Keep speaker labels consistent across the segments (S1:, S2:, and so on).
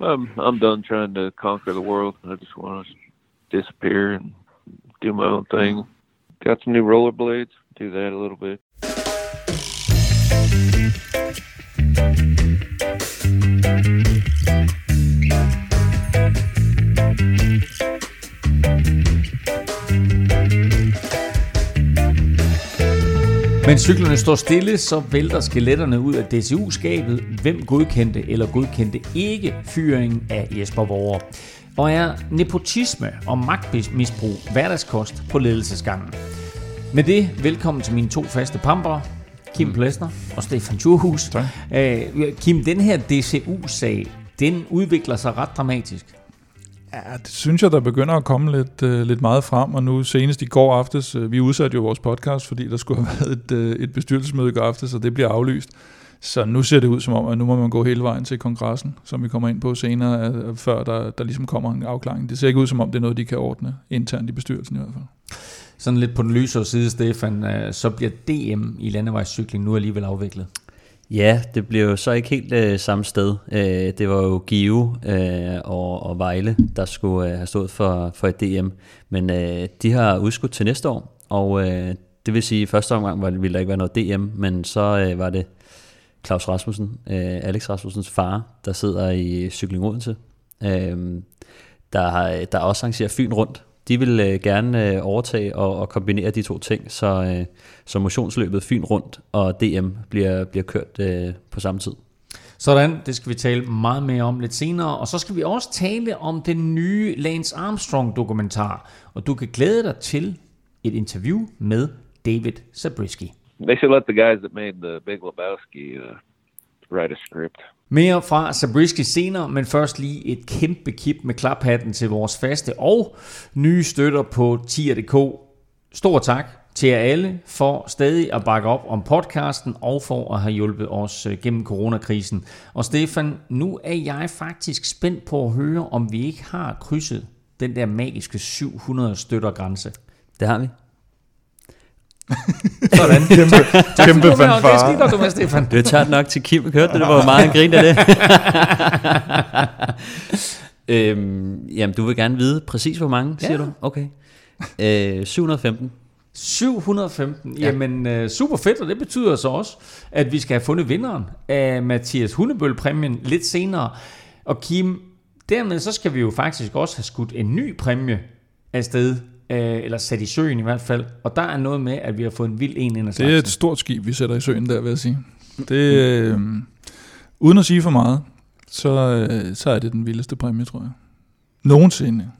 S1: I'm I'm done trying to conquer the world. I just want to disappear and do my own thing. Got some new rollerblades. Do that a little bit.
S2: Men cyklerne står stille, så vælter skeletterne ud af DCU-skabet. Hvem godkendte eller godkendte ikke fyringen af Jesper Vore? Og er nepotisme og magtmisbrug hverdagskost på ledelsesgangen? Med det, velkommen til mine to faste pamper, Kim mm. Plesner og Stefan Thurhus.
S3: Tak.
S2: Æh, Kim, den her DCU-sag, den udvikler sig ret dramatisk.
S3: Ja, det synes jeg, der begynder at komme lidt, øh, lidt meget frem, og nu senest i går aftes, øh, vi udsatte jo vores podcast, fordi der skulle have været et, øh, et bestyrelsesmøde i går aftes, og det bliver aflyst. Så nu ser det ud som om, at nu må man gå hele vejen til kongressen, som vi kommer ind på senere, øh, før der, der ligesom kommer en afklaring. Det ser ikke ud som om, det er noget, de kan ordne internt i bestyrelsen i hvert fald.
S2: Sådan lidt på den lysere side, Stefan, øh, så bliver DM i landevejscykling nu alligevel afviklet.
S4: Ja, det blev jo så ikke helt øh, samme sted. Øh, det var jo Give øh, og, og Vejle, der skulle øh, have stået for, for et DM. Men øh, de har udskudt til næste år, og øh, det vil sige, at i første omgang var, ville der ikke være noget DM, men så øh, var det Claus Rasmussen, øh, Alex Rasmussens far, der sidder i Cykling Odense, øh, der, har, der også arrangerer Fyn rundt. De vil øh, gerne øh, overtage og, og kombinere de to ting, så, øh, så motionsløbet Fyn rundt og DM bliver, bliver kørt øh, på samme tid.
S2: Sådan, det skal vi tale meget mere om lidt senere. Og så skal vi også tale om den nye Lance Armstrong dokumentar. Og du kan glæde dig til et interview med David Zabriskie.
S1: They should let the guys that made the Big Lebowski uh, write a script.
S2: Mere fra Zabriskie senere, men først lige et kæmpe kip med klaphatten til vores faste og nye støtter på tier.dk. Stor tak til jer alle for stadig at bakke op om podcasten og for at have hjulpet os øh, gennem coronakrisen. Og Stefan, nu er jeg faktisk spændt på at høre, om vi ikke har krydset den der magiske 700 støtter grænse.
S4: Det har vi.
S2: Sådan.
S3: Kæmpe,
S2: Tak
S3: kæmpe
S2: med, og Det er
S3: fanfare.
S2: godt, du med, Stefan.
S4: Det er tørt nok til Kim, hørte det, det var meget en grin af det. øhm, jamen, du vil gerne vide præcis, hvor mange, siger
S2: Ja.
S4: du? Okay. Øh, 715.
S2: 715. Ja. Jamen, øh, super fedt, og det betyder så også, at vi skal have fundet vinderen af Mathias Hundebøl-præmien lidt senere. Og Kim, dermed så skal vi jo faktisk også have skudt en ny præmie afsted, øh, eller sat i søen i hvert fald. Og der er noget med, at vi har fået en vild en ind
S3: Det er et stort skib, vi sætter i søen der, vil jeg sige. Det, øh, uden at sige for meget, så, øh, så er det den vildeste præmie, tror jeg. Nogensinde.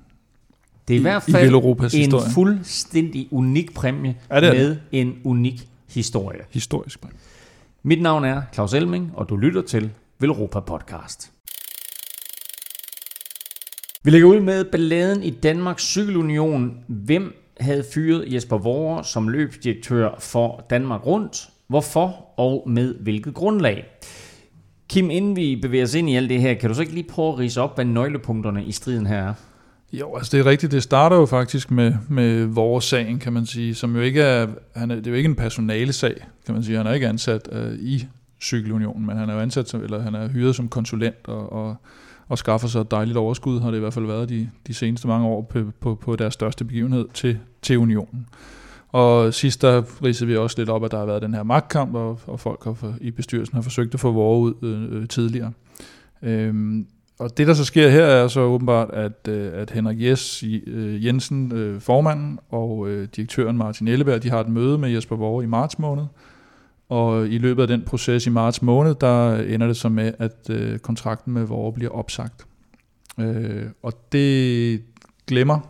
S2: Det er i
S3: i-
S2: hvert
S3: i
S2: fald
S3: Veloropas
S2: en
S3: historie.
S2: fuldstændig unik præmie
S3: Ja, det er
S2: med en unik historie.
S3: Historisk præmie.
S2: Mit navn er Claus Elming, og du lytter til Velropa Podcast. Vi lægger ud med balladen i Danmarks Cykelunion. Hvem havde fyret Jesper Vore som løbsdirektør for Danmark Rundt? Hvorfor og med hvilket grundlag? Kim, inden vi bevæger os ind i alt det her, kan du så ikke lige prøve at rise op, hvad nøglepunkterne i striden her er?
S3: Jo, altså det er rigtigt. Det starter jo faktisk med, med vores sagen, kan man sige, som jo ikke er, han er, det er jo ikke en personale sag, kan man sige. Han er ikke ansat uh, i Cykelunionen, men han er jo ansat, som, eller han er hyret som konsulent og, og, og skaffer sig et dejligt overskud, har det i hvert fald været de, de seneste mange år på, på, på deres største begivenhed til, til unionen. Og sidst der ridsede vi også lidt op, at der har været den her magtkamp, og, og folk har, for- i bestyrelsen har forsøgt at få Vore ud øh, øh, tidligere. Øhm, og det, der så sker her, er så åbenbart, at, øh, at Henrik Jes, øh, Jensen, øh, formanden, og øh, direktøren Martin Elleberg, de har et møde med Jesper Vore i marts måned. Og i løbet af den proces i marts måned, der ender det så med, at øh, kontrakten med Vore bliver opsagt. Øh, og det glemmer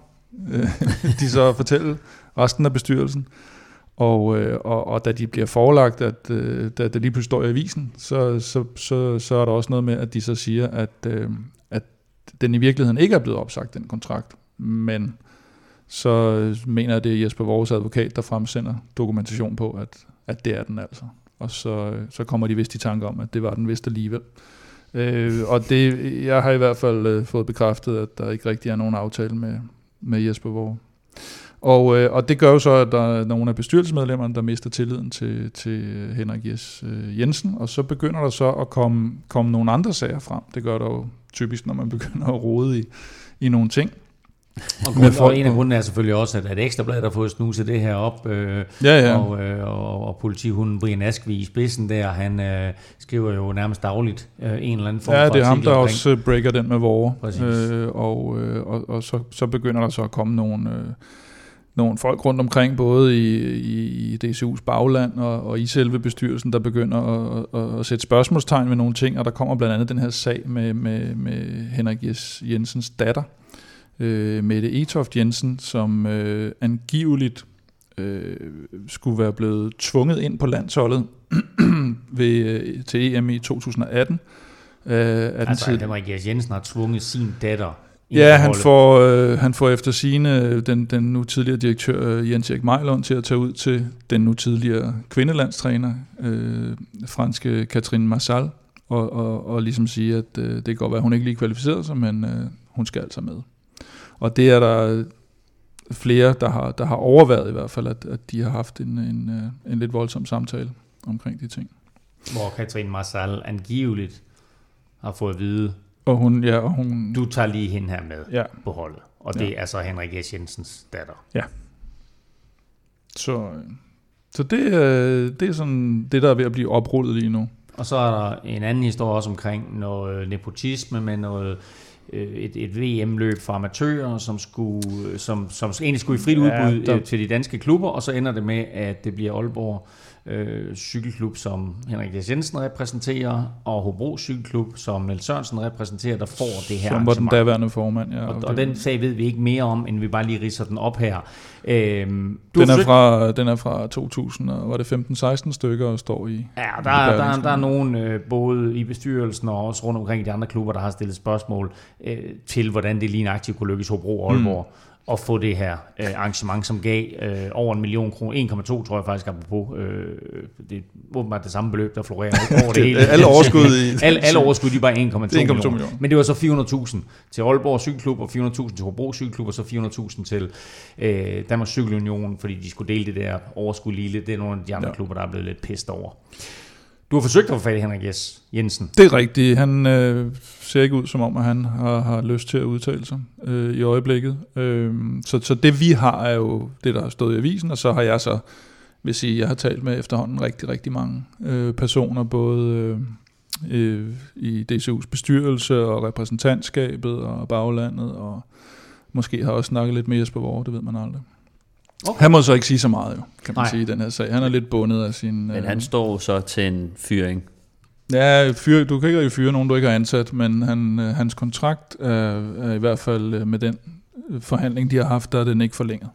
S3: øh, de så at fortælle resten af bestyrelsen. Og, øh, og, og da de bliver forelagt, at øh, da det lige pludselig står i avisen, så, så, så, så er der også noget med, at de så siger, at, øh, at den i virkeligheden ikke er blevet opsagt, den kontrakt. Men så mener jeg, det er Jesper Vores advokat, der fremsender dokumentation på, at, at det er den altså. Og så, øh, så kommer de vist i tanke om, at det var den vist alligevel. Øh, og det, jeg har i hvert fald øh, fået bekræftet, at der ikke rigtig er nogen aftale med, med Jesper Vore. Og, øh, og det gør jo så, at der er nogle af bestyrelsesmedlemmerne, der mister tilliden til, til Henrik Jes øh, Jensen, og så begynder der så at komme, komme nogle andre sager frem. Det gør der jo typisk, når man begynder at rode i, i nogle ting.
S2: Og, grund, og en af grundene er selvfølgelig også, at, at Ekstrabladet har fået snuset det her op, øh,
S3: Ja, ja.
S2: og, øh, og, og politihunden Brian Askvi i spidsen der, han øh, skriver jo nærmest dagligt øh, en eller anden form
S3: Ja,
S2: for
S3: det er ham, der
S2: omkring-
S3: også øh, breaker den med vore. Øh, og øh, og, og så, så begynder der så at komme nogle, øh, nogle folk rundt omkring, både i, i, i DCU's bagland og, og i selve bestyrelsen, der begynder at, at, at sætte spørgsmålstegn ved nogle ting, og der kommer blandt andet den her sag med, med, med Henrik Jensens datter, øh, Mette Etoft Jensen, som øh, angiveligt øh, skulle være blevet tvunget ind på landsholdet ved, øh, til EM i 2018. Øh, den
S2: Altså,
S3: tid-
S2: at Henrik Jensen har tvunget sin datter
S3: Ja, han får, øh, han får efter sine den, den nu tidligere direktør øh, Jens Erik Mejlund til at tage ud til den nu tidligere kvindelandstræner, øh, franske Catherine Marsal, og, og, og ligesom sige, at øh, det kan godt være, at hun ikke lige kvalificerede sig, men øh, hun skal altså med. Og det er der flere, der har, der har overvejet i hvert fald, at, at de har haft en, en, øh, en lidt voldsom samtale omkring de ting.
S2: Hvor Katrine Marsal angiveligt har fået at vide,
S3: Og hun, ja, og hun,
S2: du tager lige hende her med
S3: ja,
S2: på holdet. Og det er så Henrik Jes Jensens datter.
S3: så, øh, så det, øh, det er sådan det, der er ved at blive oprullet lige nu.
S2: Og så er der en anden historie også omkring noget nepotisme med noget et, et VM-løb for amatører, som, skulle, som, som egentlig skulle i frit udbud ja,
S3: der-
S2: der... til de danske klubber, og så ender det med, at det bliver Aalborg øh, Cykelklub, som Henrik Jes Jensen repræsenterer, og Hobro Cykelklub, som Niels Sørensen repræsenterer, der får det her
S3: Som var den daværende formand. Ja,
S2: Og, og den sag ved vi ikke mere om, end vi bare lige ridser den op her. Øhm, du
S3: den, er
S2: forsøgt-
S3: fra, den er fra 2000, og var det 15-16 stykker, og står i...
S2: Ja,
S3: i
S2: der, er, der, er,
S3: Berlingske.
S2: der er nogen øh, både i bestyrelsen og også rundt omkring i de andre klubber, der har stillet spørgsmål øh, til, hvordan det lige aktivt kunne lykkes Hobro og Aalborg
S3: Mm.
S2: At få det her øh, arrangement, som gav øh, over en million kroner, 1,2 tror jeg faktisk apropos, øh, det er åbenbart det samme beløb, der florerer over det,
S3: Det-
S2: hele.
S3: alle overskud i-
S2: alle, alle overskud, de bare 1,2
S3: 1,2
S2: millioner.
S3: millioner.
S2: Men det var så 400.000 til Aalborg Cykelklub, og 400.000 til Hobro Cykelklub, og så 400.000 til øh, Danmarks Cykelunion, fordi de skulle dele det der overskud lige lidt. Det er nogle af de andre
S3: Ja.
S2: klubber, der er blevet lidt pissed over. Du har forsøgt at få fat i Henrik Jes Jensen.
S3: Det er rigtigt. Han øh, ser ikke ud som om, at han har, har lyst til at udtale sig øh, i øjeblikket. Øh, så, så det vi har, er jo det, der har stået i avisen, og så har jeg så, vil sige, jeg har talt med efterhånden rigtig, rigtig mange øh, personer, både øh, øh, i DCU's bestyrelse og repræsentantskabet og baglandet, og måske har også snakket lidt med Jesper Vore, det ved man aldrig.
S2: Okay.
S3: Han må så ikke sige så meget, jo, kan man
S2: Nej.
S3: sige, i den her sag. Han er lidt bundet af sin...
S4: Men
S3: øh,
S4: han står jo så til en fyring.
S3: Ja, fyr, du kan ikke rigtig fyre nogen, du ikke har ansat, men han, øh, hans kontrakt er, er i hvert fald øh, med den øh, forhandling, de har haft, der er den ikke forlænget.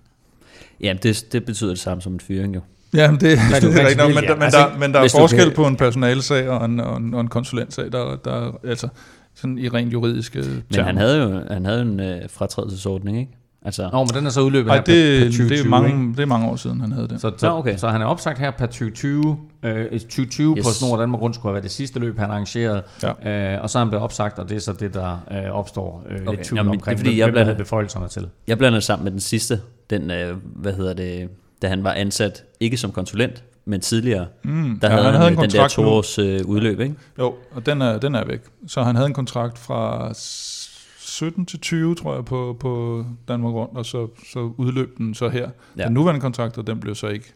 S4: Jamen, det, det betyder det samme som en fyring jo.
S3: Ja, men det, det, det
S2: kan
S3: er rigtigt nok, men,
S2: ja.
S3: men,
S2: Altså,
S3: der, men der er forskel
S4: kan-
S3: på en personalsag og en, og en, og en konsulentsag, der, der altså sådan i rent juridiske
S4: Men
S3: termer.
S4: han havde jo han havde en øh, fratrædelsesordning, ikke? Altså,
S2: Nå, men den er så udløbet
S3: Ej,
S2: her
S3: det,
S2: per, per 2020,
S3: det, er
S2: ikke?
S3: mange, det er mange år siden, han havde det.
S2: Så, så,
S4: Nå, okay.
S2: så han er opsagt her per 2020. Øh, 2020 yes. På Snor Danmark Rundt skulle have været det sidste løb, han arrangerede.
S3: Ja.
S2: Øh, og så er han blevet opsagt, og det er så det, der øh, opstår øh, okay. Lidt tvivl
S4: Jamen,
S2: omkring,
S4: det er fordi,
S2: hvem-
S4: jeg blander-
S2: havde beføjelserne til.
S4: jeg blander sammen med den sidste, den, øh, hvad hedder det, da han var ansat, ikke som konsulent, men tidligere,
S3: Mm,
S4: der
S3: ja,
S4: havde
S3: han
S4: han,
S3: havde en
S4: den der to års øh, udløb, ikke?
S3: Jo, og den er, den er væk. Så han havde en kontrakt fra 17 til 20, tror jeg, på, på Danmark Rundt, og så, så udløb den så her. Ja. Den nuværende kontrakt, og den blev så ikke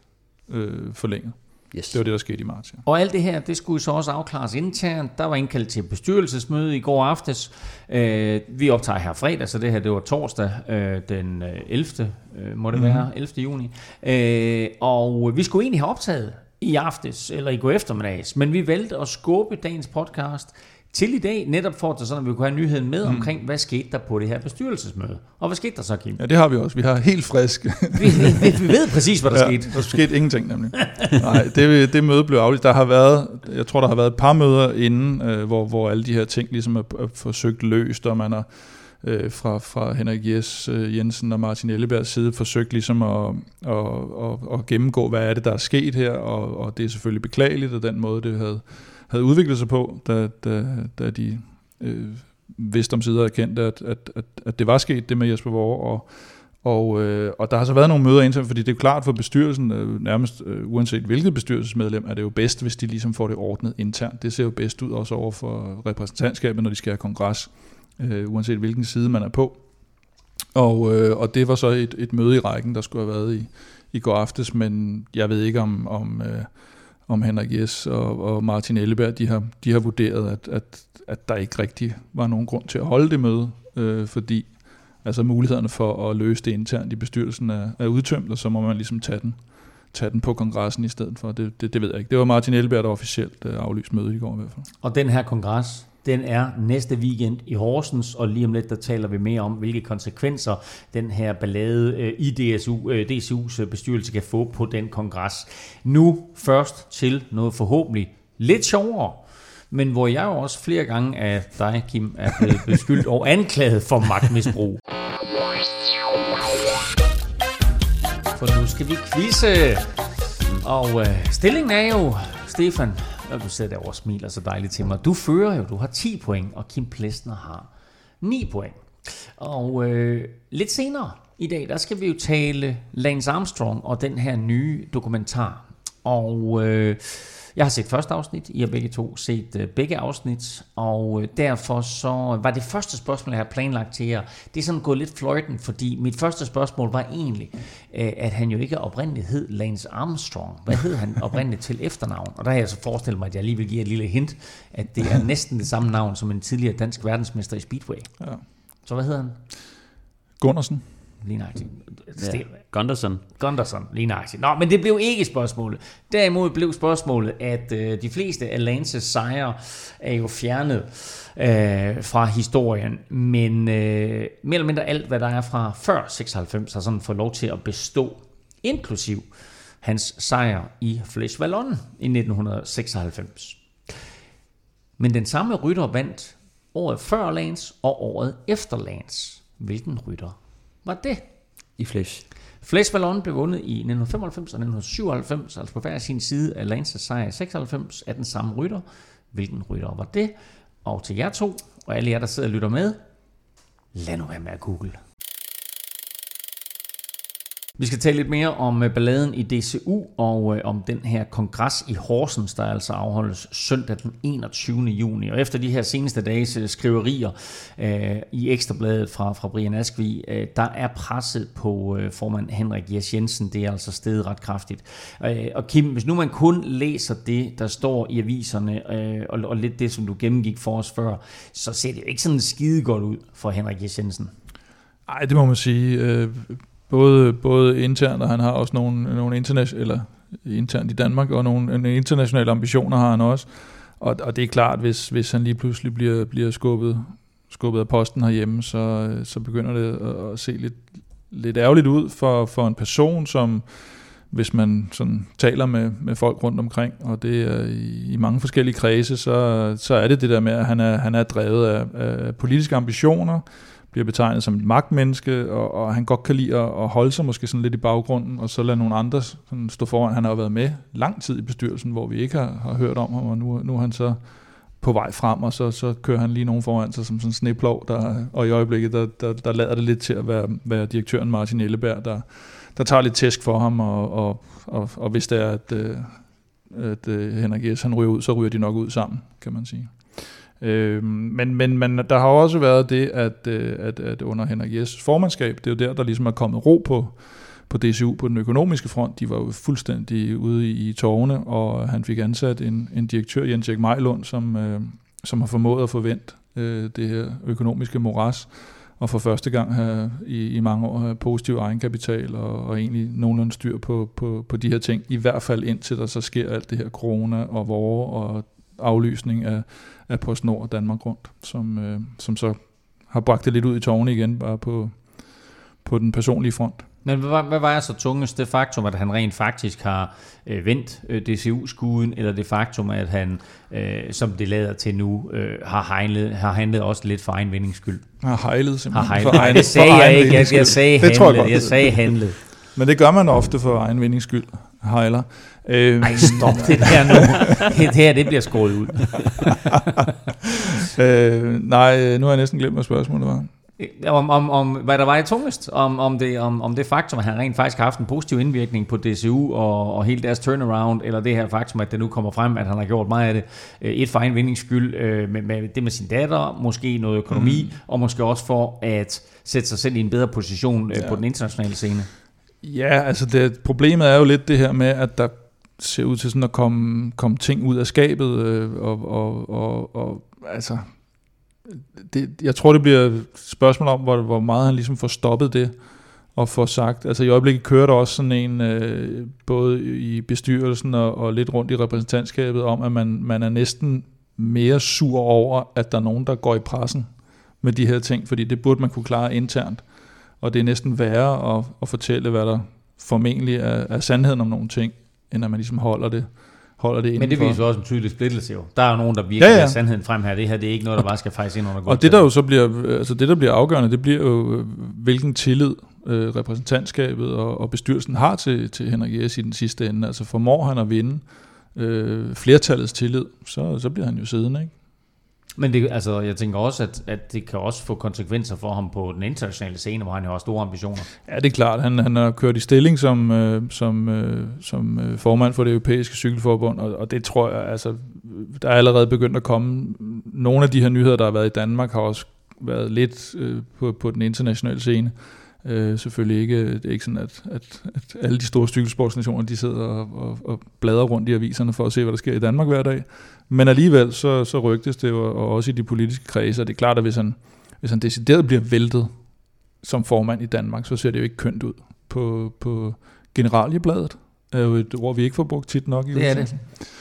S3: øh, forlænget.
S4: Yes.
S3: Det var det, der skete i marts. Ja.
S2: Og alt det her, det skulle så også afklares internt. Der var indkaldt til bestyrelsesmøde i går aftes. Øh, vi optager her fredag, så det her det var torsdag øh, den øh, 11. Øh, må det
S3: Mhm.
S2: mm. være, 11. juni. Øh, og vi skulle egentlig have optaget i aftes, eller i går eftermiddags, men vi valgte at skubbe dagens podcast til i dag, netop for at, sådan, at vi kunne have nyheden med mm. omkring, hvad skete der på det her bestyrelsesmøde. Og hvad skete der så, Kim?
S3: ja, det har vi også. Vi har helt frisk.
S2: Vi, vi, vi ved præcis, hvad der ja. skete.
S3: Der skete ingenting nemlig. Nej, det, det møde blev aflyst. Der har været, jeg tror, der har været et par møder inden, øh, hvor, hvor alle de her ting ligesom er, er forsøgt løst, og man har øh, fra, fra Henrik Jes øh, Jensen og Martin Ellebergs side forsøgt ligesom at, at, at, at gennemgå, hvad er det, der er sket her, og, og det er selvfølgelig beklageligt, at den måde, det havde, havde udviklet sig på, da, da, da de øh, vidste om sider erkendte, at, at, at, at det var sket, det med Jesper Vore, og, Og, øh, og der har så været nogle møder internt, fordi det er klart for bestyrelsen, øh, nærmest øh, uanset hvilket bestyrelsesmedlem, er det jo bedst, hvis de ligesom får det ordnet internt. Det ser jo bedst ud også over for repræsentantskabet, når de skal have kongres, øh, uanset hvilken side man er på. Og, øh, og det var så et, et møde i rækken, der skulle have været i, i går aftes, men jeg ved ikke om, om, øh, om Henrik Jes og, og Martin Elleberg, de har, de har vurderet, at, at, at der ikke rigtig var nogen grund til at holde det møde, øh, fordi altså mulighederne for at løse det internt i bestyrelsen er, er udtømt, og så må man ligesom tage den, tage den på kongressen i stedet for. Det, det, det ved jeg ikke. Det var Martin Elleberg, der officielt øh, aflyste mødet i går i hvert fald.
S2: Og den her kongres, den er næste weekend i Horsens, og lige om lidt, der taler vi mere om, hvilke konsekvenser den her ballade øh, i DSU, øh, DCU's bestyrelse kan få på den kongres. Nu først til noget forhåbentlig lidt sjovere, men hvor jeg jo også flere gange af dig, Kim, er blevet beskyldt og anklaget for magtmisbrug. For nu skal vi quizze. Og øh, stillingen er jo, Stefan, og du sidder derovre og smiler så dejligt til mig. Du fører jo, du har 10 point, og Kim Plesner har 9 point. Og øh, lidt senere i dag, der skal vi jo tale Lance Armstrong og den her nye dokumentar. Og øh, jeg har set første afsnit, I har begge to set uh, begge afsnit, og uh, derfor så var det første spørgsmål, jeg har planlagt til jer, det er sådan gået lidt fløjten, fordi mit første spørgsmål var egentlig, uh, at han jo ikke oprindeligt hed Lance Armstrong. Hvad hed han oprindeligt til efternavn? Og der har jeg så forestillet mig, at jeg lige vil give et lille hint, at det er næsten det samme navn som en tidligere dansk verdensmester i Speedway. Ja. Så hvad hedder han?
S3: Gunnarsen.
S2: Lige nøjagtigt.
S4: Ja. Gunderson.
S2: Gunderson, lige nøjagtigt. Nå, men det blev ikke spørgsmålet. Derimod blev spørgsmålet, at øh, de fleste af Lances sejre er jo fjernet øh, fra historien, men øh, mere eller mindre alt, hvad der er fra før 96, har sådan fået lov til at bestå, inklusiv hans sejr i Flesh Vallon i 1996. Men den samme rytter vandt året før Lance og året efter Lance. Hvilken rytter var det?
S4: I Flesh.
S2: Flesh Vallon blev vundet i 1995 og 1997, altså på hver sin side af Lances sejr i 96 af den samme rytter. Hvilken rytter var det? Og til jer to, og alle jer, der sidder og lytter med, lad nu være med at google. Vi skal tale lidt mere om øh, balladen i DCU og øh, om den her kongres i Horsens, der altså afholdes søndag den 21. juni. Og efter de her seneste dages øh, skriverier øh, i Ekstrabladet fra, fra Brian Askvi, øh, der er presset på øh, formand Henrik Jes Jensen. Det er altså steget ret kraftigt. Øh, og Kim, hvis nu man kun læser det, der står i aviserne, øh, og, og lidt det, som du gennemgik for os før, så ser det jo ikke sådan skide godt ud for Henrik Jes Jensen.
S3: Nej, det må man sige. Øh, Både, både internt, og han har også nogle, nogle internationale, eller internt i Danmark, og nogle internationale ambitioner har han også. Og, og det er klart, hvis, hvis han lige pludselig bliver, bliver skubbet, skubbet af posten herhjemme, så, så begynder det at, at se lidt, lidt ærgerligt ud for, for en person, som hvis man sådan taler med, med folk rundt omkring, og det er i, i mange forskellige kredse, så, så er det det der med, at han er, han er drevet af, af politiske ambitioner, bliver betegnet som et magtmenneske, og, og han godt kan lide at, at holde sig måske sådan lidt i baggrunden, og så lade nogle andre sådan stå foran. Han har jo været med lang tid i bestyrelsen, hvor vi ikke har, har hørt om ham, og nu, nu er han så på vej frem, og så, så kører han lige nogen foran sig som sådan en sneplov, der, og i øjeblikket, der, der, der lader det lidt til at være, være direktøren Martin Elleberg, der, der tager lidt tæsk for ham, og, og, og, og hvis det er, at, øh, at, øh, Henrik S. han ryger ud, så ryger de nok ud sammen, kan man sige. Øh, men, men, men der har også været det, at, øh, at, at under Henrik Jes formandskab, det er jo der, der ligesom er kommet ro på, på DCU på den økonomiske front. De var jo fuldstændig ude i, i tårne, og han fik ansat en, en direktør, Jens Erik Mejlund, som, øh, som har formået at forvente øh, det her økonomiske moras, og for første gang have, i, i mange år have positiv egenkapital, og, og egentlig nogenlunde styr på, på, på de her ting, i hvert fald indtil der så sker alt det her corona og vore og aflysning af, af PostNord og Danmark Rundt, som, øh, som så har bragt det lidt ud i tårne igen, bare på, på den personlige front.
S2: Men hvad, hvad var så tungest? Det faktum, at han rent faktisk har øh, vendt øh, DCU-skuden, eller det faktum, at han, øh, som det lader til nu, øh, har, hejlet, har handlet også lidt for egen vindings
S3: Har hejlet simpelthen.
S2: Har hejlet. For egen, det sagde jeg ikke. Jeg, jeg sagde det handlet. Tror jeg, godt. jeg sagde handlet.
S3: Men det gør man ofte for egen vindings skyld. Hejler.
S2: Øh, Ej, stop det der nu. Det her, det bliver skåret ud.
S3: øh, nej, nu har jeg næsten glemt, hvad spørgsmålet var.
S2: om, om, om hvad der var i tungest, om, om, det, om, om det faktum, at han rent faktisk har haft en positiv indvirkning på DCU og, og hele deres turnaround, eller det her faktum, at det nu kommer frem, at han har gjort meget af det. Øh, et for egen vindingsskyld øh, med, med det med sin datter, måske noget økonomi, mm. og måske også for at sætte sig selv i en bedre position øh, ja. på den internationale scene.
S3: Ja, altså det, problemet er jo lidt det her med, at der ser ud til sådan at komme, komme ting ud af skabet, øh, og, og, og, og altså det, jeg tror, det bliver et spørgsmål om, hvor, hvor meget han ligesom får stoppet det, og får sagt, altså i øjeblikket kører der også sådan en, øh, både i bestyrelsen og, og lidt rundt i repræsentantskabet, om at man, man er næsten mere sur over, at der er nogen, der går i pressen med de her ting, fordi det burde man kunne klare internt. Og det er næsten værre at, at fortælle, hvad der formentlig er, er sandheden om nogle ting, end at man ligesom holder det holder det
S2: Men det viser også en tydelig splittelse jo. Der er jo nogen, der virkelig ja, ja. sandheden frem her. Det her det er ikke noget, der bare skal fejse ind under
S3: Og det der jo så bliver, altså det der bliver afgørende, det bliver jo, hvilken tillid øh, repræsentantskabet og, og bestyrelsen har til, til Henrik Jes i den sidste ende. Altså formår han at vinde øh, flertallets tillid, så, så bliver han jo siddende, ikke?
S2: Men det, altså, jeg tænker også, at, at det kan også få konsekvenser for ham på den internationale scene, hvor han har store ambitioner.
S3: Ja, det er klart. Han, han har kørt i stilling som, øh, som, øh, som øh, formand for det europæiske cykelforbund, og, og det tror jeg, altså, der er allerede begyndt at komme. Nogle af de her nyheder, der har været i Danmark, har også været lidt øh, på, på den internationale scene. Øh, Øh, selvfølgelig ikke, det er ikke sådan, at, at, at alle de store cykelsportsnationer, de sidder og, og, og bladrer rundt i aviserne for at se, hvad der sker i Danmark hver dag. Men alligevel, så, så rygtes det jo, og også i de politiske kredse, og det er klart, at hvis han, hvis han decideret bliver væltet som formand i Danmark, så ser det jo ikke kønt ud på, på generaliebladet er jo et ord, vi ikke får brugt tit nok i
S2: Det er det.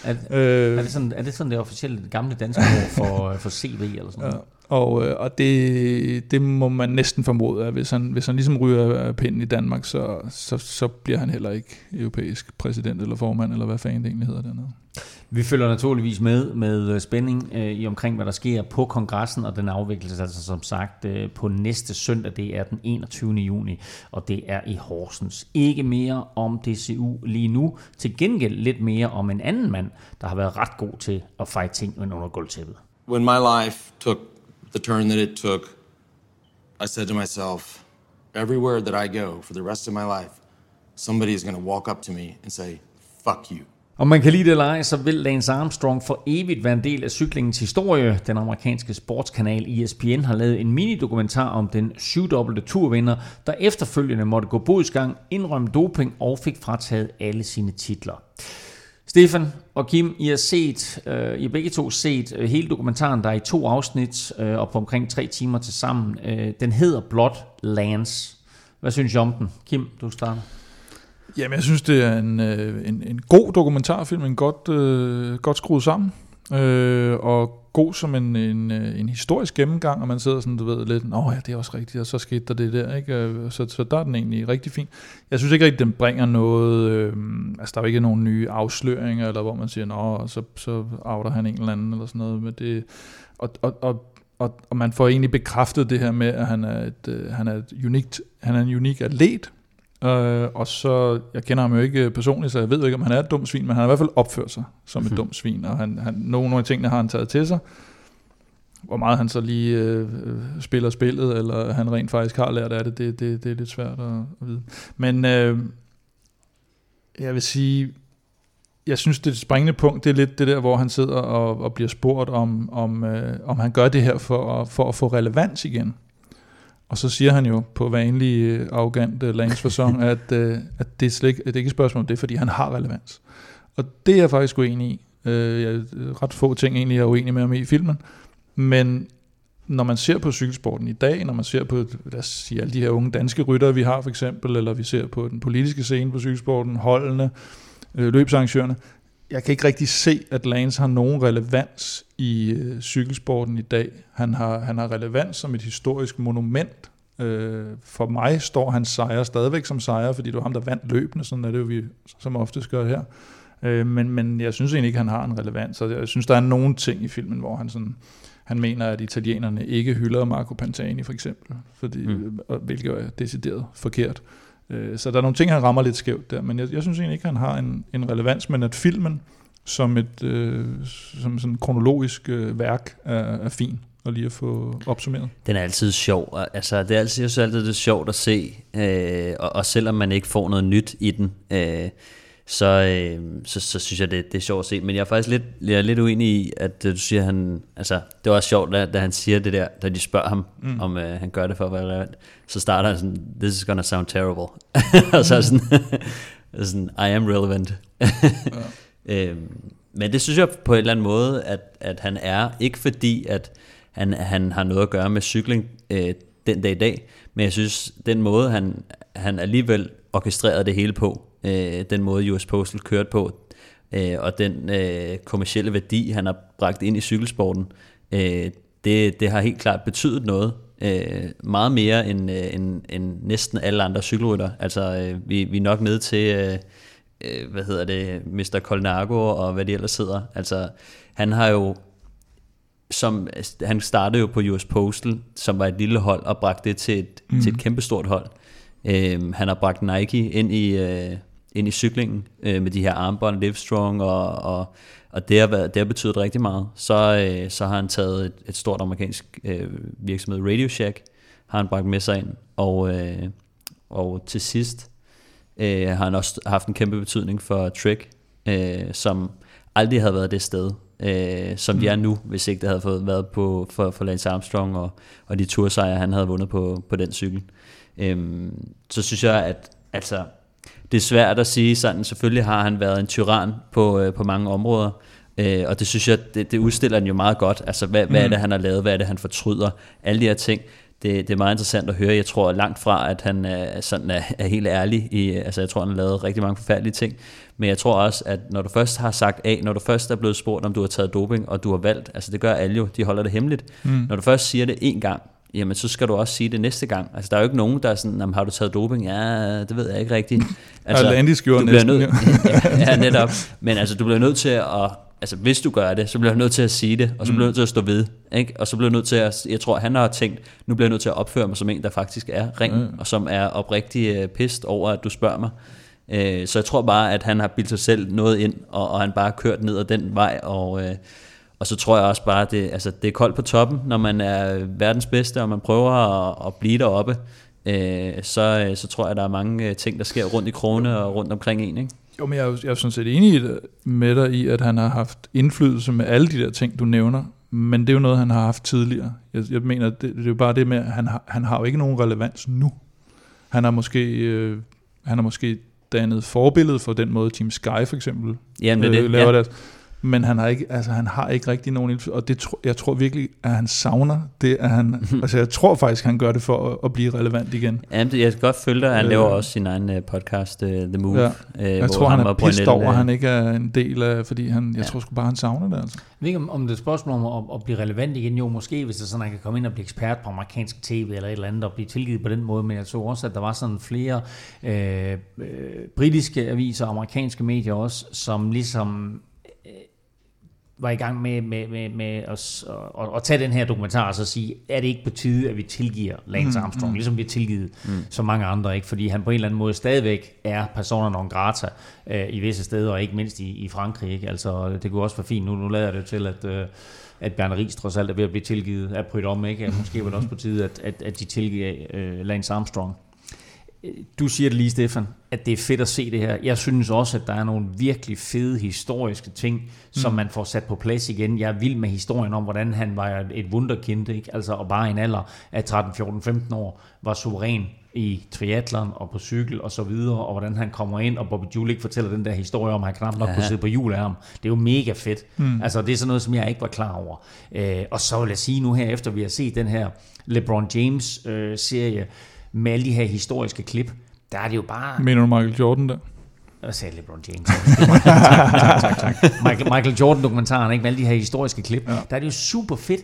S2: Er, øh, er, det sådan, er det sådan det officielle gamle danske ord for, for CV eller sådan noget? Ja.
S3: Og, øh, og det, det må man næsten formode, at hvis han, hvis han ligesom ryger pinden i Danmark, så, så, så bliver han heller ikke europæisk præsident eller formand, eller hvad fanden det egentlig hedder dernede.
S2: Vi følger naturligvis med med øh, spænding øh, i omkring, hvad der sker på kongressen, og den afvikles altså som sagt øh, på næste søndag, det er den 21. juni, og det er i Horsens. Ikke mere om DCU lige nu, til gengæld lidt mere om en anden mand, der har været ret god til at fejre ting under gulvtæppet.
S5: When my life took the turn that it took, I said to myself, everywhere that I go for the rest of my life, somebody is going to walk up to me and say, fuck you.
S2: Om man kan lide det eller ej, så vil Lance Armstrong for evigt være en del af cyklingens historie. Den amerikanske sportskanal ESPN har lavet en mini-dokumentar om den syvdobbelte turvinder, der efterfølgende måtte gå bodsgang, indrømme doping og fik frataget alle sine titler. Stefan og Kim, I har set, øh, I har begge to set øh, hele dokumentaren, der er i to afsnit øh, og på omkring tre timer til sammen. Øh, den hedder blot Lance. Hvad synes I om den? Kim, du starter.
S3: Jamen, jeg synes, det er en, øh, en, en god dokumentarfilm, en godt, øh, godt skruet sammen, øh, og god som en, en, øh, en historisk gennemgang, og man sidder sådan, du ved, lidt, åh ja, det er også rigtigt, og så skete der det der, ikke? Øh, så, så der er den egentlig rigtig fin. Jeg synes ikke rigtig, den bringer noget, øh, altså der er jo ikke nogen nye afsløringer, eller hvor man siger, nå, så, så outer han en eller anden, eller sådan noget, men det, og, og, og og, og man får egentlig bekræftet det her med, at han er, et, øh, han er, et unikt, han er en unik atlet, Øh, og så, jeg kender ham jo ikke personligt, så jeg ved jo ikke, om han er et dumt svin, men han har i hvert fald opført sig som et mhm. dumt svin, og han, han, nogle af tingene har han taget til sig. Hvor meget han så lige øh, spiller spillet, eller han rent faktisk har lært af det, det, det, det er lidt svært at, at vide. Men øh, jeg vil sige, jeg synes, det springende punkt, det er lidt det der, hvor han sidder og, og bliver spurgt, om, om, øh, om han gør det her for, for at få relevans igen. Og så siger han jo på vanlig øh, arrogant uh, Lance at, uh, at det, er slet ikke, det er ikke et spørgsmål, det er fordi han har relevans. Og det er jeg faktisk uenig i. Jeg ret få ting egentlig, er uenig med ham i filmen. Men når man ser på cykelsporten i dag, når man ser på lad os sige, alle de her unge danske ryttere, vi har for eksempel, eller vi ser på den politiske scene på cykelsporten, holdene, øh, løbsarrangørerne, jeg kan ikke rigtig se, at Lance har nogen relevans i øh, cykelsporten i dag. Han har, han har relevans som et historisk monument. Øh, for mig står hans sejr stadigvæk som sejr, fordi det var ham, der vandt løbende, sådan er det jo, vi som ofte gør her. Øh, men, men jeg synes egentlig ikke, han har en relevans. Og jeg synes, der er nogle ting i filmen, hvor han sådan, han mener, at italienerne ikke hylder Marco Pantani for eksempel, fordi, mm. hvilket er decideret forkert. Øh, så der er nogle ting, han rammer lidt skævt der, men jeg, jeg synes egentlig ikke, han har en, en relevans, men at filmen som et øh, som sådan kronologisk øh, værk er, er fin. og lige at få opsummeret.
S4: Den er altid sjov. Altså, det er altid, jeg synes altid, det er sjovt at se, øh, og, og selvom man ikke får noget nyt i den, øh, så, øh, så, så synes jeg, det, det er sjovt at se. Men jeg er faktisk lidt, jeg er lidt uenig i, at øh, du siger, han, altså, det var også sjovt, da, da han siger det der, da de spørger ham, mm. om øh, han gør det for at være relevant. Så starter han sådan, this is gonna sound terrible. og så er sådan, sådan, I am relevant. Øh, men det synes jeg på en eller anden måde, at, at han er, ikke fordi, at han, han har noget at gøre med cykling øh, den dag i dag, men jeg synes, den måde, han, han alligevel orkestrerede det hele på, øh, den måde US Postal kørte på, øh, og den øh, kommercielle værdi, han har bragt ind i cykelsporten, øh, det, det har helt klart betydet noget. Øh, meget mere end, øh, end, end næsten alle andre cykelrytter. Altså, øh, vi, vi er nok nede til, øh, øh, hvad hedder det, Mr. Colnago og hvad de ellers hedder. Altså, han har jo som han startede jo på US Postal, som var et lille hold, og bragte det til et, mm. til et kæmpestort hold. Øhm, han har bragt Nike ind i, øh, ind i cyklingen øh, med de her armbånd, Livestrong, og, og, og det, har været, det har betydet rigtig meget. Så, øh, så har han taget et, et stort amerikansk øh, virksomhed, Radio Shack, har han bragt med sig ind, og, øh, og til sidst øh, har han også haft en kæmpe betydning for Trek, øh, som aldrig havde været det sted, øh, som mm. de er nu, hvis ikke det havde fået været på for, for Lance Armstrong og, og de tursejre, han havde vundet på, på den cykel. Øhm, så synes jeg, at altså, det er svært at sige sådan, selvfølgelig har han været en tyran på, øh, på mange områder, øh, og det synes jeg, det, det udstiller han jo meget godt. Altså, hvad, mm. hvad er det, han har lavet? Hvad er det, han fortryder? Alle de her ting. Det, det er meget interessant at høre. Jeg tror langt fra, at han er, sådan er, er helt ærlig. I, altså, jeg tror, han har lavet rigtig mange forfærdelige ting. Men jeg tror også, at når du først har sagt A, når du først er blevet spurgt, om du har taget doping, og du har valgt, altså det gør alle jo, de holder det hemmeligt. Mm. Når du først siger det en gang, jamen så skal du også sige det næste gang. Altså der er jo ikke nogen, der er sådan, har du taget doping? Ja, det ved jeg ikke rigtigt. Altså,
S3: Atlantis gjorde næsten,
S4: nød, ja. ja, netop. Men altså du bliver nødt til at, altså hvis du gør det, så bliver du nødt til at sige det, og så bliver du nødt til at stå ved. Ikke? Og så bliver du nødt til at, jeg tror han har tænkt, nu bliver jeg nødt til at opføre mig som en, der faktisk er ring, mm. og som er oprigtig uh, pist over, at du spørger mig. Uh, så jeg tror bare, at han har bildt sig selv noget ind, og, og han bare har kørt ned ad den vej, og... Uh, og så tror jeg også bare, at det, altså, det er koldt på toppen, når man er verdens bedste, og man prøver at, at blive deroppe. Øh, så, så tror jeg, at der er mange ting, der sker rundt i krone og rundt omkring en. Ikke?
S3: Jo, men jeg er, jeg er sådan set enig med dig i, at han har haft indflydelse med alle de der ting, du nævner. Men det er jo noget, han har haft tidligere. Jeg, jeg mener, det, det er jo bare det med, at han har, han har jo ikke nogen relevans nu. Han har måske, øh, han har måske dannet forbillede for den måde, Team Sky for eksempel
S4: Jamen, det,
S3: øh, laver
S4: ja.
S3: deres men han har ikke, altså han har ikke rigtig nogen indflydelse, og det tro, jeg tror virkelig, at han savner det, at han, altså jeg tror faktisk, han gør det for at, at blive relevant igen.
S4: Ja, jeg kan godt følge dig, han øh, laver også sin egen uh, podcast, uh, The Move. Ja.
S3: Uh, jeg tror, han, han er pissed over, at han ikke er en del af, fordi han, jeg ja. tror sgu bare, han savner det altså.
S2: Jeg ved ikke, om, om det er et spørgsmål om at, at blive relevant igen, jo måske, hvis det er sådan, at han kan komme ind og blive ekspert på amerikansk tv eller et eller andet, og blive tilgivet på den måde, men jeg så også, at der var sådan flere øh, øh, britiske aviser og amerikanske medier også, som ligesom var i gang med, med, med, med at, at, at tage den her dokumentar og så sige, er det ikke på tide, at vi tilgiver Lance mm, Armstrong, mm, mm. ligesom vi har tilgivet mm. så mange andre, ikke? fordi han på en eller anden måde stadigvæk er persona non grata øh, i visse steder, og ikke mindst i, i Frankrig. Ikke? Altså, det kunne også være fint, nu, nu lader det til, at, øh, at Bjarne Ries trods alt er ved at blive tilgivet af Prydom, ikke? Måske var det også på tide, at, at, at de tilgiver øh, Lance Armstrong. Du siger det lige, Stefan, at det er fedt at se det her. Jeg synes også, at der er nogle virkelig fede historiske ting, som mm. man får sat på plads igen. Jeg er vild med historien om, hvordan han var et wunderkind, ikke? Altså, og bare en alder af 13, 14, 15 år, var suveræn i triathlon og på cykel og så videre, og hvordan han kommer ind, og Bobby Julik fortæller den der historie om, at han knap nok ja. kunne sidde på hjul af ham. Det er jo mega fedt. Mm. Altså, det er sådan noget, som jeg ikke var klar over. Øh, og så vil jeg sige nu her, efter vi har set den her LeBron James-serie, øh, med alle de her historiske klip, der er det jo bare...
S3: Mener du Michael Jordan der?
S2: Jeg sagde LeBron James. tak, tak, tak. Michael, Michael Jordan-dokumentaren, ikke, med alle de her historiske klip, ja. der er det jo super fedt,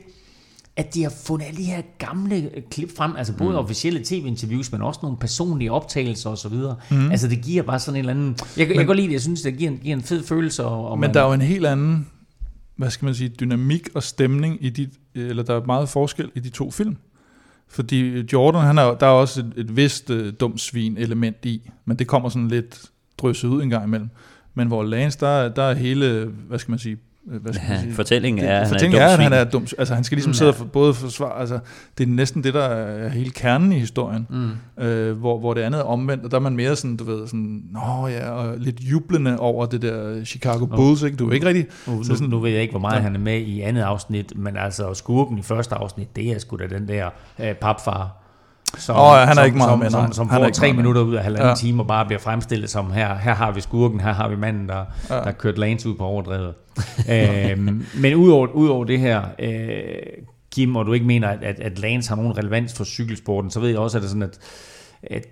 S2: at de har fundet alle de her gamle klip frem, altså både mm. officielle tv-interviews, men også nogle personlige optagelser osv. Mm. Altså det giver bare sådan en eller anden... Jeg, men, jeg kan godt lide det, jeg synes, det giver en, giver en fed følelse. Og,
S3: men man, der er jo en helt anden, hvad skal man sige, dynamik og stemning i de, eller der er meget forskel i de to film. Fordi Jordan, han er, der er også et, et vist øh, dumt svin element i, men det kommer sådan lidt drysset ud en gang imellem. Men hvor Lance, der, der er hele, hvad skal man sige, hvad skal man
S4: Ja,
S3: sige?
S4: fortællingen er, er
S3: fortællingen er, at han er dum. Altså han skal ligesom sidde og for- både forsvare, altså det er næsten det, der er hele kernen i historien,
S2: Mm.
S3: øh, hvor, hvor det andet er omvendt, og der er man mere sådan, du ved, sådan, nå ja, og lidt jublende over det der Chicago Bulls, ikke? Du er ikke rigtig,
S2: Nu,
S3: Så
S2: nu,
S3: sådan-
S2: nu ved jeg ikke, hvor meget
S3: Ja.
S2: han er med i andet afsnit, men altså skurken i første afsnit, det er sgu da den der øh, papfar. Som,
S3: Åh, ja, han er
S2: som,
S3: ikke meget
S2: som,
S3: med,
S2: som, som
S3: Han
S2: får tre minutter ud af halvanden
S3: Ja.
S2: time og bare bliver fremstillet som, her, her har vi skurken, her har vi manden, der,
S3: Ja.
S2: der kørt Lance ud på overdrevet. øhm, men udover, udover det her, øh, Kim, og du ikke mener, at, at, Lance har nogen relevans for cykelsporten, så ved jeg også, at det er sådan, at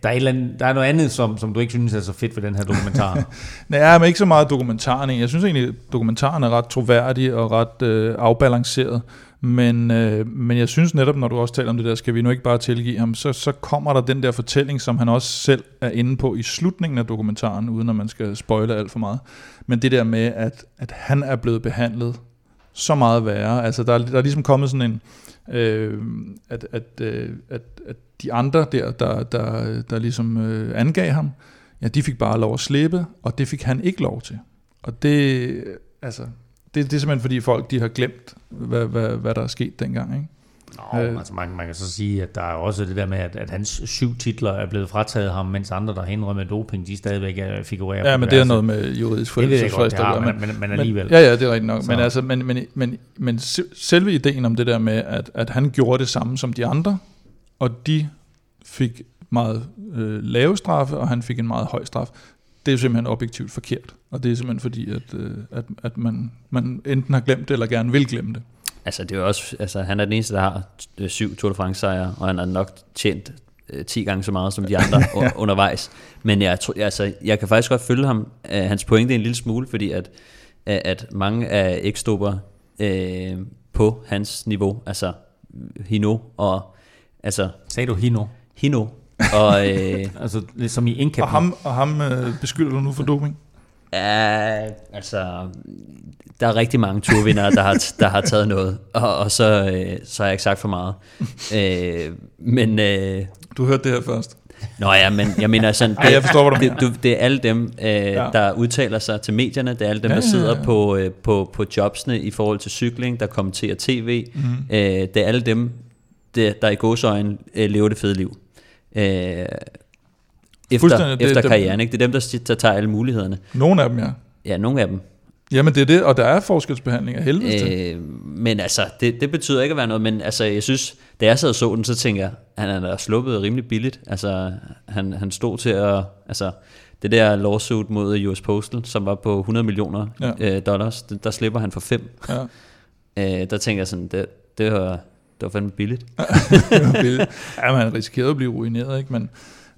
S2: der er, andet, der er noget andet, som, som du ikke synes er så fedt ved den her dokumentar.
S3: Nej, men ikke så meget dokumentaren. Jeg synes egentlig, at dokumentaren er ret troværdig og ret øh, afbalanceret. Men, øh, men jeg synes netop, når du også taler om det der, skal vi nu ikke bare tilgive ham, så, så kommer der den der fortælling, som han også selv er inde på i slutningen af dokumentaren, uden at man skal spoile alt for meget. Men det der med, at, at han er blevet behandlet så meget værre. Altså, der, der er ligesom kommet sådan en... Øh, at, at, øh, at, at de andre der, der, der, der ligesom øh, angav ham, ja, de fik bare lov at slippe, og det fik han ikke lov til. Og det, altså, det, det er simpelthen fordi folk, de har glemt, hvad, hvad, hvad der er sket dengang, ikke?
S2: Nå,
S3: Øh.
S2: altså man, man kan så sige, at der er også det der med, at, at hans syv titler er blevet frataget ham, mens andre, der har indrømmet doping, de stadigvæk er, figurerer
S3: Ja, men det er noget med juridisk
S2: Det ved jeg godt, det
S3: forældelsesfrist.
S2: har,
S3: eller-
S2: men, men, men alligevel.
S3: Men, ja, ja, det er rigtigt nok. Men,
S2: Så.
S3: altså, men, men, men, men se- selve ideen om det der med, at, at han gjorde det samme som de andre, og de fik meget øh, lave straffe, og han fik en meget høj straf, det er jo simpelthen objektivt forkert. Og det er simpelthen fordi, at, øh, at, at man, man enten har glemt det, eller gerne vil glemme det.
S4: Altså, det er jo også, altså, han er den eneste, der har øh, syv Tour de France sejre, og han har nok tjent øh, 10 gange så meget som de andre ja. undervejs. Men jeg, tror, altså, jeg kan faktisk godt følge ham, øh, hans pointe en lille smule, fordi at, at at mange af ekstopper øh, på hans niveau, altså Hino og altså
S2: Sagde du Hino?
S4: Hino og øh,
S2: Altså, lidt som i Inca.
S3: Og ham, og ham øh, beskylder du nu for doping?
S4: Ja, altså, der er rigtig mange turvindere, der har, der har taget noget, og, og så, øh, så har jeg ikke sagt for meget. øh, men, øh,
S3: Du hørte det her først.
S4: nå ja, men jeg mener sådan,
S3: Ej, jeg forstår, hvad du
S4: det, du, det er alle dem, øh, ja. der udtaler sig til medierne, det er alle dem,
S3: Ja,
S4: der
S3: ja,
S4: sidder
S3: ja.
S4: På, øh, på, på jobsene i forhold til cykling, der kommenterer tv, mm. øh, det er alle dem, der, der i godsøjen øh, lever det fede liv. Øh, efter,
S3: det-
S4: efter karrieren, ikke? Det er dem, der, der tager alle mulighederne.
S3: Nogle af dem, ja.
S4: Ja, nogle af dem.
S3: Jamen det er det, og der er forskelsbehandling af helvede til.
S4: Øh, men altså, det, det betyder ikke at være noget, men altså, jeg synes, da jeg sad og så den, så tænker jeg, han er da sluppet rimelig billigt. Altså, han, han stod til at, altså, det der lawsuit mod US Postal, som var på 100 millioner
S3: Ja.
S4: øh, dollars, det, der slipper han for fem.
S3: Ja.
S4: Øh, der tænker jeg sådan, det, det var, det var fandme billigt.
S3: Det var billigt. ja, man risikerer at blive ruineret, ikke? Men,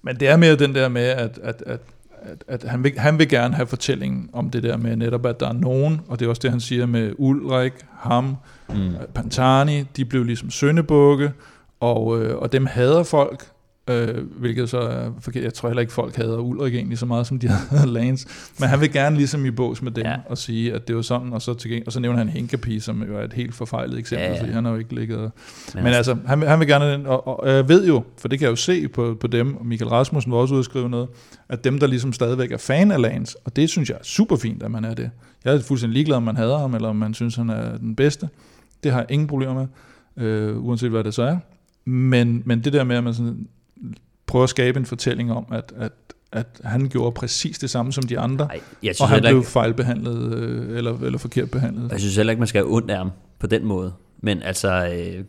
S3: men det er mere den der med, at, at, at, at, at han, vil, han vil gerne have fortællingen om det der med netop, at der er nogen, og det er også det, han siger med Ulrik, ham,
S4: Mm.
S3: Pantani, de blev ligesom søndebukke, og, øh, og dem hader folk, øh, hvilket så er forkert. Jeg tror heller ikke, folk hader Ulrik egentlig så meget, som de hader Lance. Men han vil gerne ligesom i bås med dem ja. Og sige, at det var sådan, og så, til, og så nævner han Hinkapi, som jo er et helt forfejlet eksempel, ja,
S4: Ja,
S3: fordi han har jo ikke ligget og,
S4: Men,
S3: men altså, han, vil- han vil gerne, den, og, og jeg ved jo, for det kan jeg jo se på, på dem, og Michael Rasmussen var også skrive noget, at dem, der ligesom stadigvæk er fan af Lance, og det synes jeg er super fint, at man er det. Jeg er fuldstændig ligeglad, om man hader ham, eller om man synes, han er den bedste. Det har jeg ingen problemer med, øh, uanset hvad det så er. Men, men det der med, at man sådan prøver at skabe en fortælling om, at, at, at han gjorde præcis det samme som de andre,
S4: ej, jeg
S3: og
S4: synes,
S3: han
S4: heller
S3: blev
S4: ikke,
S3: fejlbehandlet, øh, eller, eller forkert behandlet.
S4: jeg synes heller ikke, man skal have ondt af ham på den måde. Men altså, øh,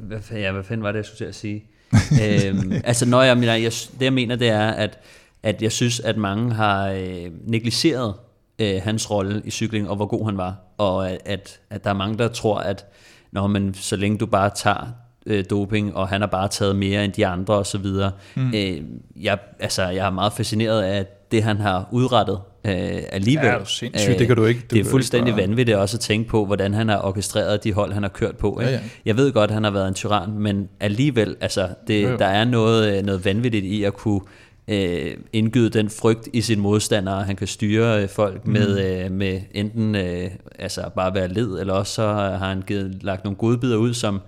S4: hvad, ja, hvad fanden var det, jeg skulle til at sige? øhm, altså, når jeg jeg, det jeg mener, det er, at, at jeg synes, at mange har øh, negligeret øh, hans rolle i cykling, og hvor god han var. Og at, at der er mange, der tror, at når man, så længe du bare tager øh, doping, og han har bare taget mere end de andre og så videre. Mm. Øh, jeg, altså, jeg er meget fascineret af det, han har udrettet øh, alligevel.
S3: Ja, det er sindssygt, det kan du ikke- du
S4: Det er fuldstændig
S3: bare-
S4: vanvittigt også at tænke på, hvordan han har orkestreret de hold, han har kørt på. Ikke?
S3: Ja, ja.
S4: Jeg ved godt, at han har været en tyran, men alligevel, altså, det,
S3: jo.
S4: der er noget, øh, noget vanvittigt i at kunne øh, indgyde den frygt i sin modstander, han kan styre øh, folk mm. med, øh, med enten øh, altså bare være led, eller også så har han givet, lagt nogle godbidder ud, som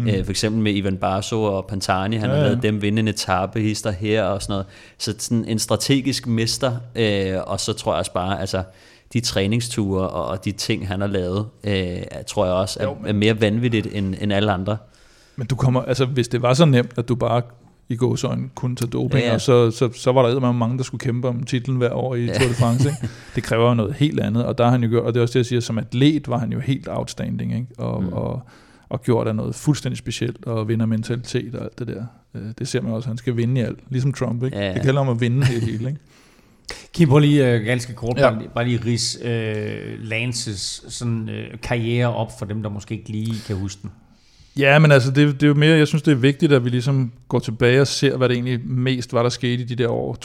S4: mm. øh, for eksempel med Ivan Barso og Pantani, han
S3: Ja,
S4: ja, har lavet dem vinde en etape, hister her og sådan noget. Så sådan en strategisk mester, øh, og så tror jeg også bare, altså de træningsture og, og de ting, han har lavet, øh, tror jeg også er, jo, men... er mere vanvittigt end, end alle andre.
S3: Men du kommer, altså hvis det var så nemt, at du bare i gåsøjne kunne tage doping, ja, ja. og så, så, så var der mange, der skulle kæmpe om titlen hver år i ja. Tour de France. Ikke? Det kræver jo noget helt andet, og der har han jo gjort, og det er også det, jeg siger, som atlet var han jo helt outstanding, ikke? Og, mm. og, og gjort af noget fuldstændig specielt, og vinder mentalitet og alt det der. Øh, det ser man også, han skal vinde i alt, ligesom Trump. Ikke? Ja, ja. Det gælder om at vinde det hele. Ikke?
S2: Kim, prøv lige uh, ganske kort, ja. bare, bare lige ris uh, Lances sådan, uh, karriere op for dem, der måske ikke lige kan huske den.
S3: Ja, men altså, det, det er jo mere, jeg synes, det er vigtigt, at vi ligesom går tilbage og ser, hvad det egentlig mest var, der skete i de der år,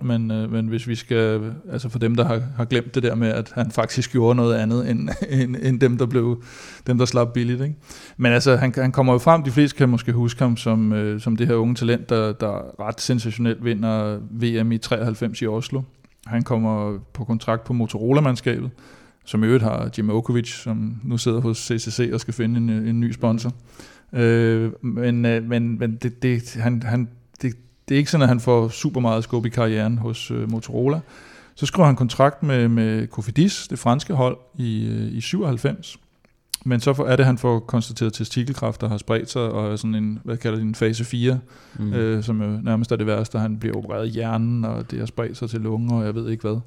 S3: 2010-2012, men, øh, men hvis vi skal, altså for dem, der har, har glemt det der med, at han faktisk gjorde noget andet, end, end, end dem, der blev, dem, der slap billigt, ikke? Men altså, han, han kommer jo frem, de fleste kan måske huske ham som, øh, som det her unge talent, der, der ret sensationelt vinder VM i 93 i Oslo. Han kommer på kontrakt på Motorola-mandskabet, som i øvrigt har Jim Okovic, som nu sidder hos CCC og skal finde en, en ny sponsor. Øh, men øh, men, men det, det, han, han, det, det er ikke sådan, at han får super meget skub i karrieren hos øh, Motorola. Så skriver han kontrakt med, med Cofidis, det franske hold, i, øh, i 97. Men så er det, han får konstateret testikelkræft, der har spredt sig, og er sådan en, hvad kalder det, en fase 4, mm. øh, som jo nærmest er det værste. Han bliver opereret i hjernen, og det har spredt sig til lunger, og jeg ved ikke hvad.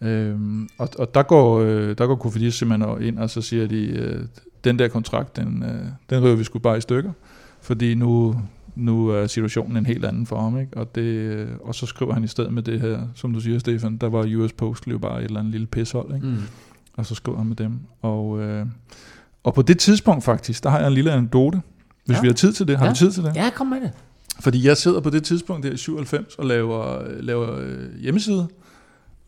S3: Øhm, og, og der går, øh, der går Kofidis simpelthen ind, og så siger de, øh, den der kontrakt, den, øh, den røver vi sgu bare i stykker, fordi nu, nu er situationen en helt anden for ham, ikke? Og, det, øh, og så skriver han i stedet med det her, som du siger, Stefan, der var US Post jo bare et eller andet lille pishold, ikke? Mm. Og så skriver han med dem. Og, øh, og på det tidspunkt faktisk, der har jeg en lille anekdote, hvis ja. vi har tid til det. Har
S2: ja.
S3: vi tid til det?
S2: Ja, kom med det.
S3: Fordi jeg sidder på det tidspunkt der i 97 og laver, laver øh, hjemmeside,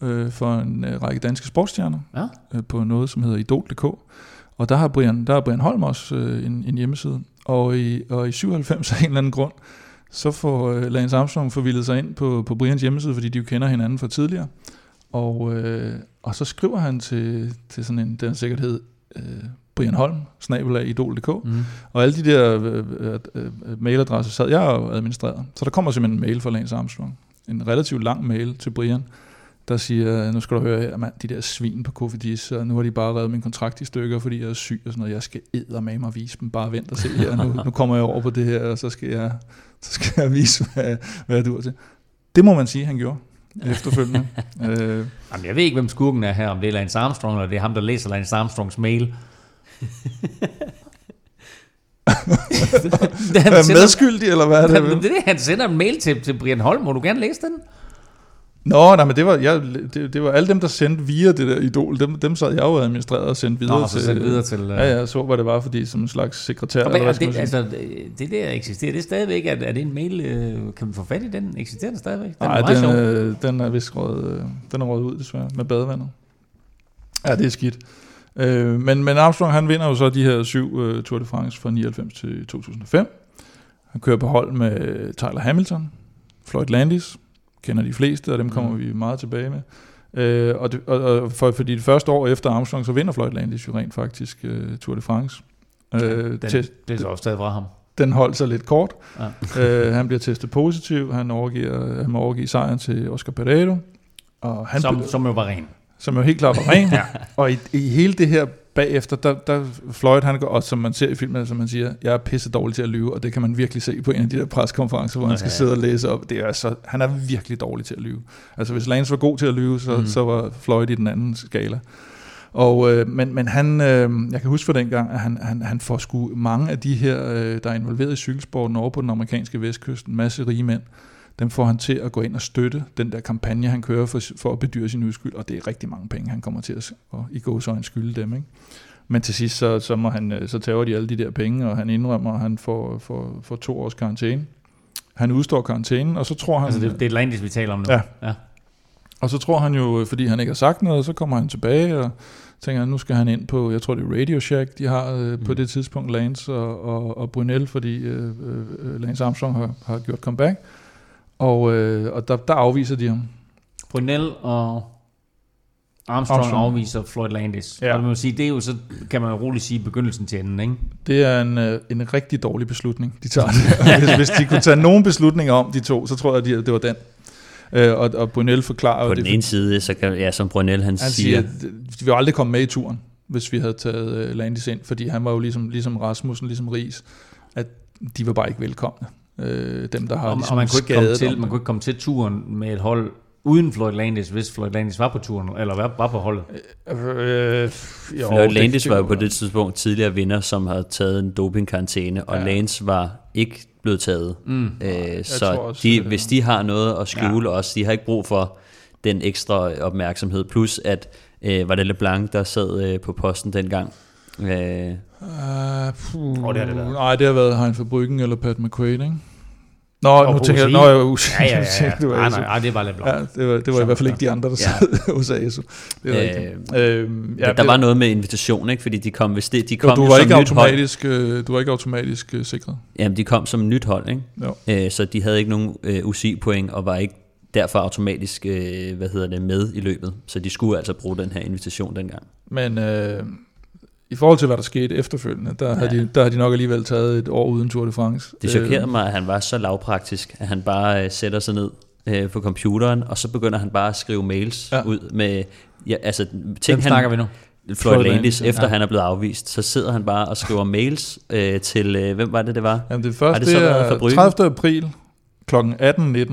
S3: øh, for en øh, række danske sportsstjerner ja. øh, på noget, som hedder Idol.dk. Og der har Brian, der har Brian Holm også øh, en, en hjemmeside. Og i, og i 97 af en eller anden grund, så får øh, Lance Armstrong forvildet sig ind på, på Brians hjemmeside, fordi de jo kender hinanden fra tidligere. Og, øh, og så skriver han til, til sådan en, den sikkert hed øh, Brian Holm, snabelag idol.dk. Mm. Og alle de der øh, øh, øh, mailadresser sad jeg og administrerede. Så der kommer simpelthen en mail fra Lance Armstrong. En relativt lang mail til Brian, der siger, nu skal du høre her, mand, de der svin på Kofidis, og nu har de bare reddet min kontrakt i stykker, fordi jeg er syg og sådan noget. Jeg skal med mig vise dem. Bare vent og se her. Nu, nu kommer jeg over på det her, og så skal jeg, så skal jeg vise, hvad, hvad jeg dur til. Det må man sige, han gjorde efterfølgende.
S2: øh. Jamen, jeg ved ikke, hvem skurken er her, om det er Lance Armstrong, eller det er ham, der læser Lance Armstrongs mail.
S3: det, han er medskyldig, eller hvad er det?
S2: Det, det, han sender en mail til, til Brian Holm. Må du gerne læse den?
S3: Nå, nej, men det var, jeg, det, det var alle dem, der sendte via det der idol, dem, dem sad jeg jo administreret og sendte videre
S2: Nå, til. Sendt videre til uh...
S3: Ja, ja, så hvad det var, fordi som en slags sekretær.
S2: Okay, eller hvad det, altså, det der eksisterer, det er stadigvæk, er, er det en mail, øh, kan man få fat i den? Eksisterer den stadigvæk?
S3: Den nej, er den, øh, den er vist råd, øh, den er råd ud desværre, med badevandet. Ja, det er skidt. Øh, men, men Armstrong, han vinder jo så de her syv uh, Tour de France fra 99 til 2005. Han kører på hold med Tyler Hamilton, Floyd Landis, kender de fleste, og dem kommer mm. vi meget tilbage med. Øh, og, det, og, og for, fordi det første år efter Armstrong, så vinder Floyd Landis jo rent faktisk uh, Tour de France.
S2: Øh, den, til, det er så også stadig fra ham.
S3: Den holdt sig lidt kort. Ja. øh, han bliver testet positiv. Han, overgiver, han må overgive sejren til Oscar Pereiro.
S2: Og han som, som jo var ren.
S3: Som jo helt klart var ren. ja. Og i, i hele det her bagefter, der, der Floyd, han går, og som man ser i filmen, som man siger, jeg er pisse dårlig til at lyve, og det kan man virkelig se på en af de der preskonferencer, hvor okay. han skal sidde og læse op. Det er så, han er virkelig dårlig til at lyve. Altså hvis Lance var god til at lyve, så, mm. så var Floyd i den anden skala. Og, øh, men, men han, øh, jeg kan huske for den gang, at han, han, han får sgu mange af de her, øh, der er involveret i cykelsporten over på den amerikanske vestkyst, en masse rige mænd, dem får han til at gå ind og støtte den der kampagne, han kører for, for at bedyre sin uskyld, og det er rigtig mange penge, han kommer til at, og i gå så en skylde dem. Ikke? Men til sidst, så, så, må han, øh, så tager de alle de der penge, og han indrømmer, at han får, får, får to års karantæne. Han udstår karantænen, og så tror han...
S2: Altså det, det er Landis, vi taler om nu?
S3: Ja. ja. Og så tror han jo, fordi han ikke har sagt noget, så kommer han tilbage og tænker, nu skal han ind på, jeg tror det er Radio Shack, de har øh, mm. på det tidspunkt Lance og, og, og Brunel, fordi øh, øh, Lance Armstrong har, har gjort comeback. Og, øh, og der, der afviser de ham.
S2: Brunel og Armstrong, Armstrong afviser Floyd Landis. Ja. Og man sige, det er jo så, kan man roligt sige, begyndelsen til enden, ikke?
S3: Det er en, øh, en rigtig dårlig beslutning, de tager. hvis, hvis de kunne tage nogen beslutninger om de to, så tror jeg, at det var den. Øh, og, og Brunel forklarer jo
S4: På den
S3: det,
S4: ene side, så kan, ja, som Brunel han,
S3: han
S4: siger,
S3: siger, vi ville aldrig komme med i turen, hvis vi havde taget uh, Landis ind, fordi han var jo ligesom, ligesom Rasmussen, ligesom Ries, at de var bare ikke velkomne. Øh, dem, der har
S2: Og,
S3: ligesom
S2: og man, kunne ikke komme til, man kunne ikke komme til turen med et hold uden Floyd Landis, hvis Floyd Landis var på turen, eller var, var på holdet.
S3: Øh, jo,
S4: Floyd Landis
S3: det
S4: var jo på det tidspunkt tidligere vinder, som havde taget en dopingkarantæne, og
S3: Ja.
S4: Lance var ikke blevet taget. Mm. Øh, så
S3: også,
S4: de,
S3: det
S4: hvis de har noget at skjule ja. også, de har ikke brug for den ekstra opmærksomhed. Plus at øh, var det LeBlanc, der sad øh, på posten dengang. Øh,
S3: Uh, puh,
S2: Åh, det har det været.
S3: Nej, det har været Hein Verbruggen eller Pat McQuaid, ikke? Nå,
S2: Og
S3: nu tænker jeg, nå, jeg UCI.
S2: Ja, ja, ja.
S3: det var
S2: Nej,
S3: ASU.
S2: nej, nej, det var lidt.
S3: Ja, det var, det var i hvert fald ikke de andre, der sad hos ASU. Det er
S4: Øh,
S3: rigtigt. Øhm,
S4: ja, der var noget med invitation, ikke? fordi de kom, hvis det, de kom
S3: du
S4: jo
S3: var
S4: som
S3: ikke
S4: hold.
S3: automatisk, øh, du var ikke automatisk øh, sikret.
S4: Jamen, de kom som nyt hold, ikke?
S3: Jo.
S4: Øh, så de havde ikke nogen øh, UCI-point, og var ikke derfor automatisk øh, hvad hedder det, med i løbet. Så de skulle altså bruge den her invitation dengang.
S3: Men øh, i forhold til, hvad der skete efterfølgende, der, ja. har de, der har de nok alligevel taget et år uden Tour de France.
S4: Det chokerede mig, at han var så lavpraktisk, at han bare øh, sætter sig ned øh, på computeren, og så begynder han bare at skrive mails
S3: Ja.
S4: ud med, ja, altså
S2: Hvem
S4: ting
S2: snakker
S4: han,
S2: vi nu?
S4: Floyd Landis, efter
S2: ja.
S4: han er blevet afvist, så sidder han bare og skriver mails øh, til, øh, hvem var det, det var?
S3: Jamen det første
S4: Har det så
S3: er
S4: Fabrikken?
S3: 30. april kl. 18.19.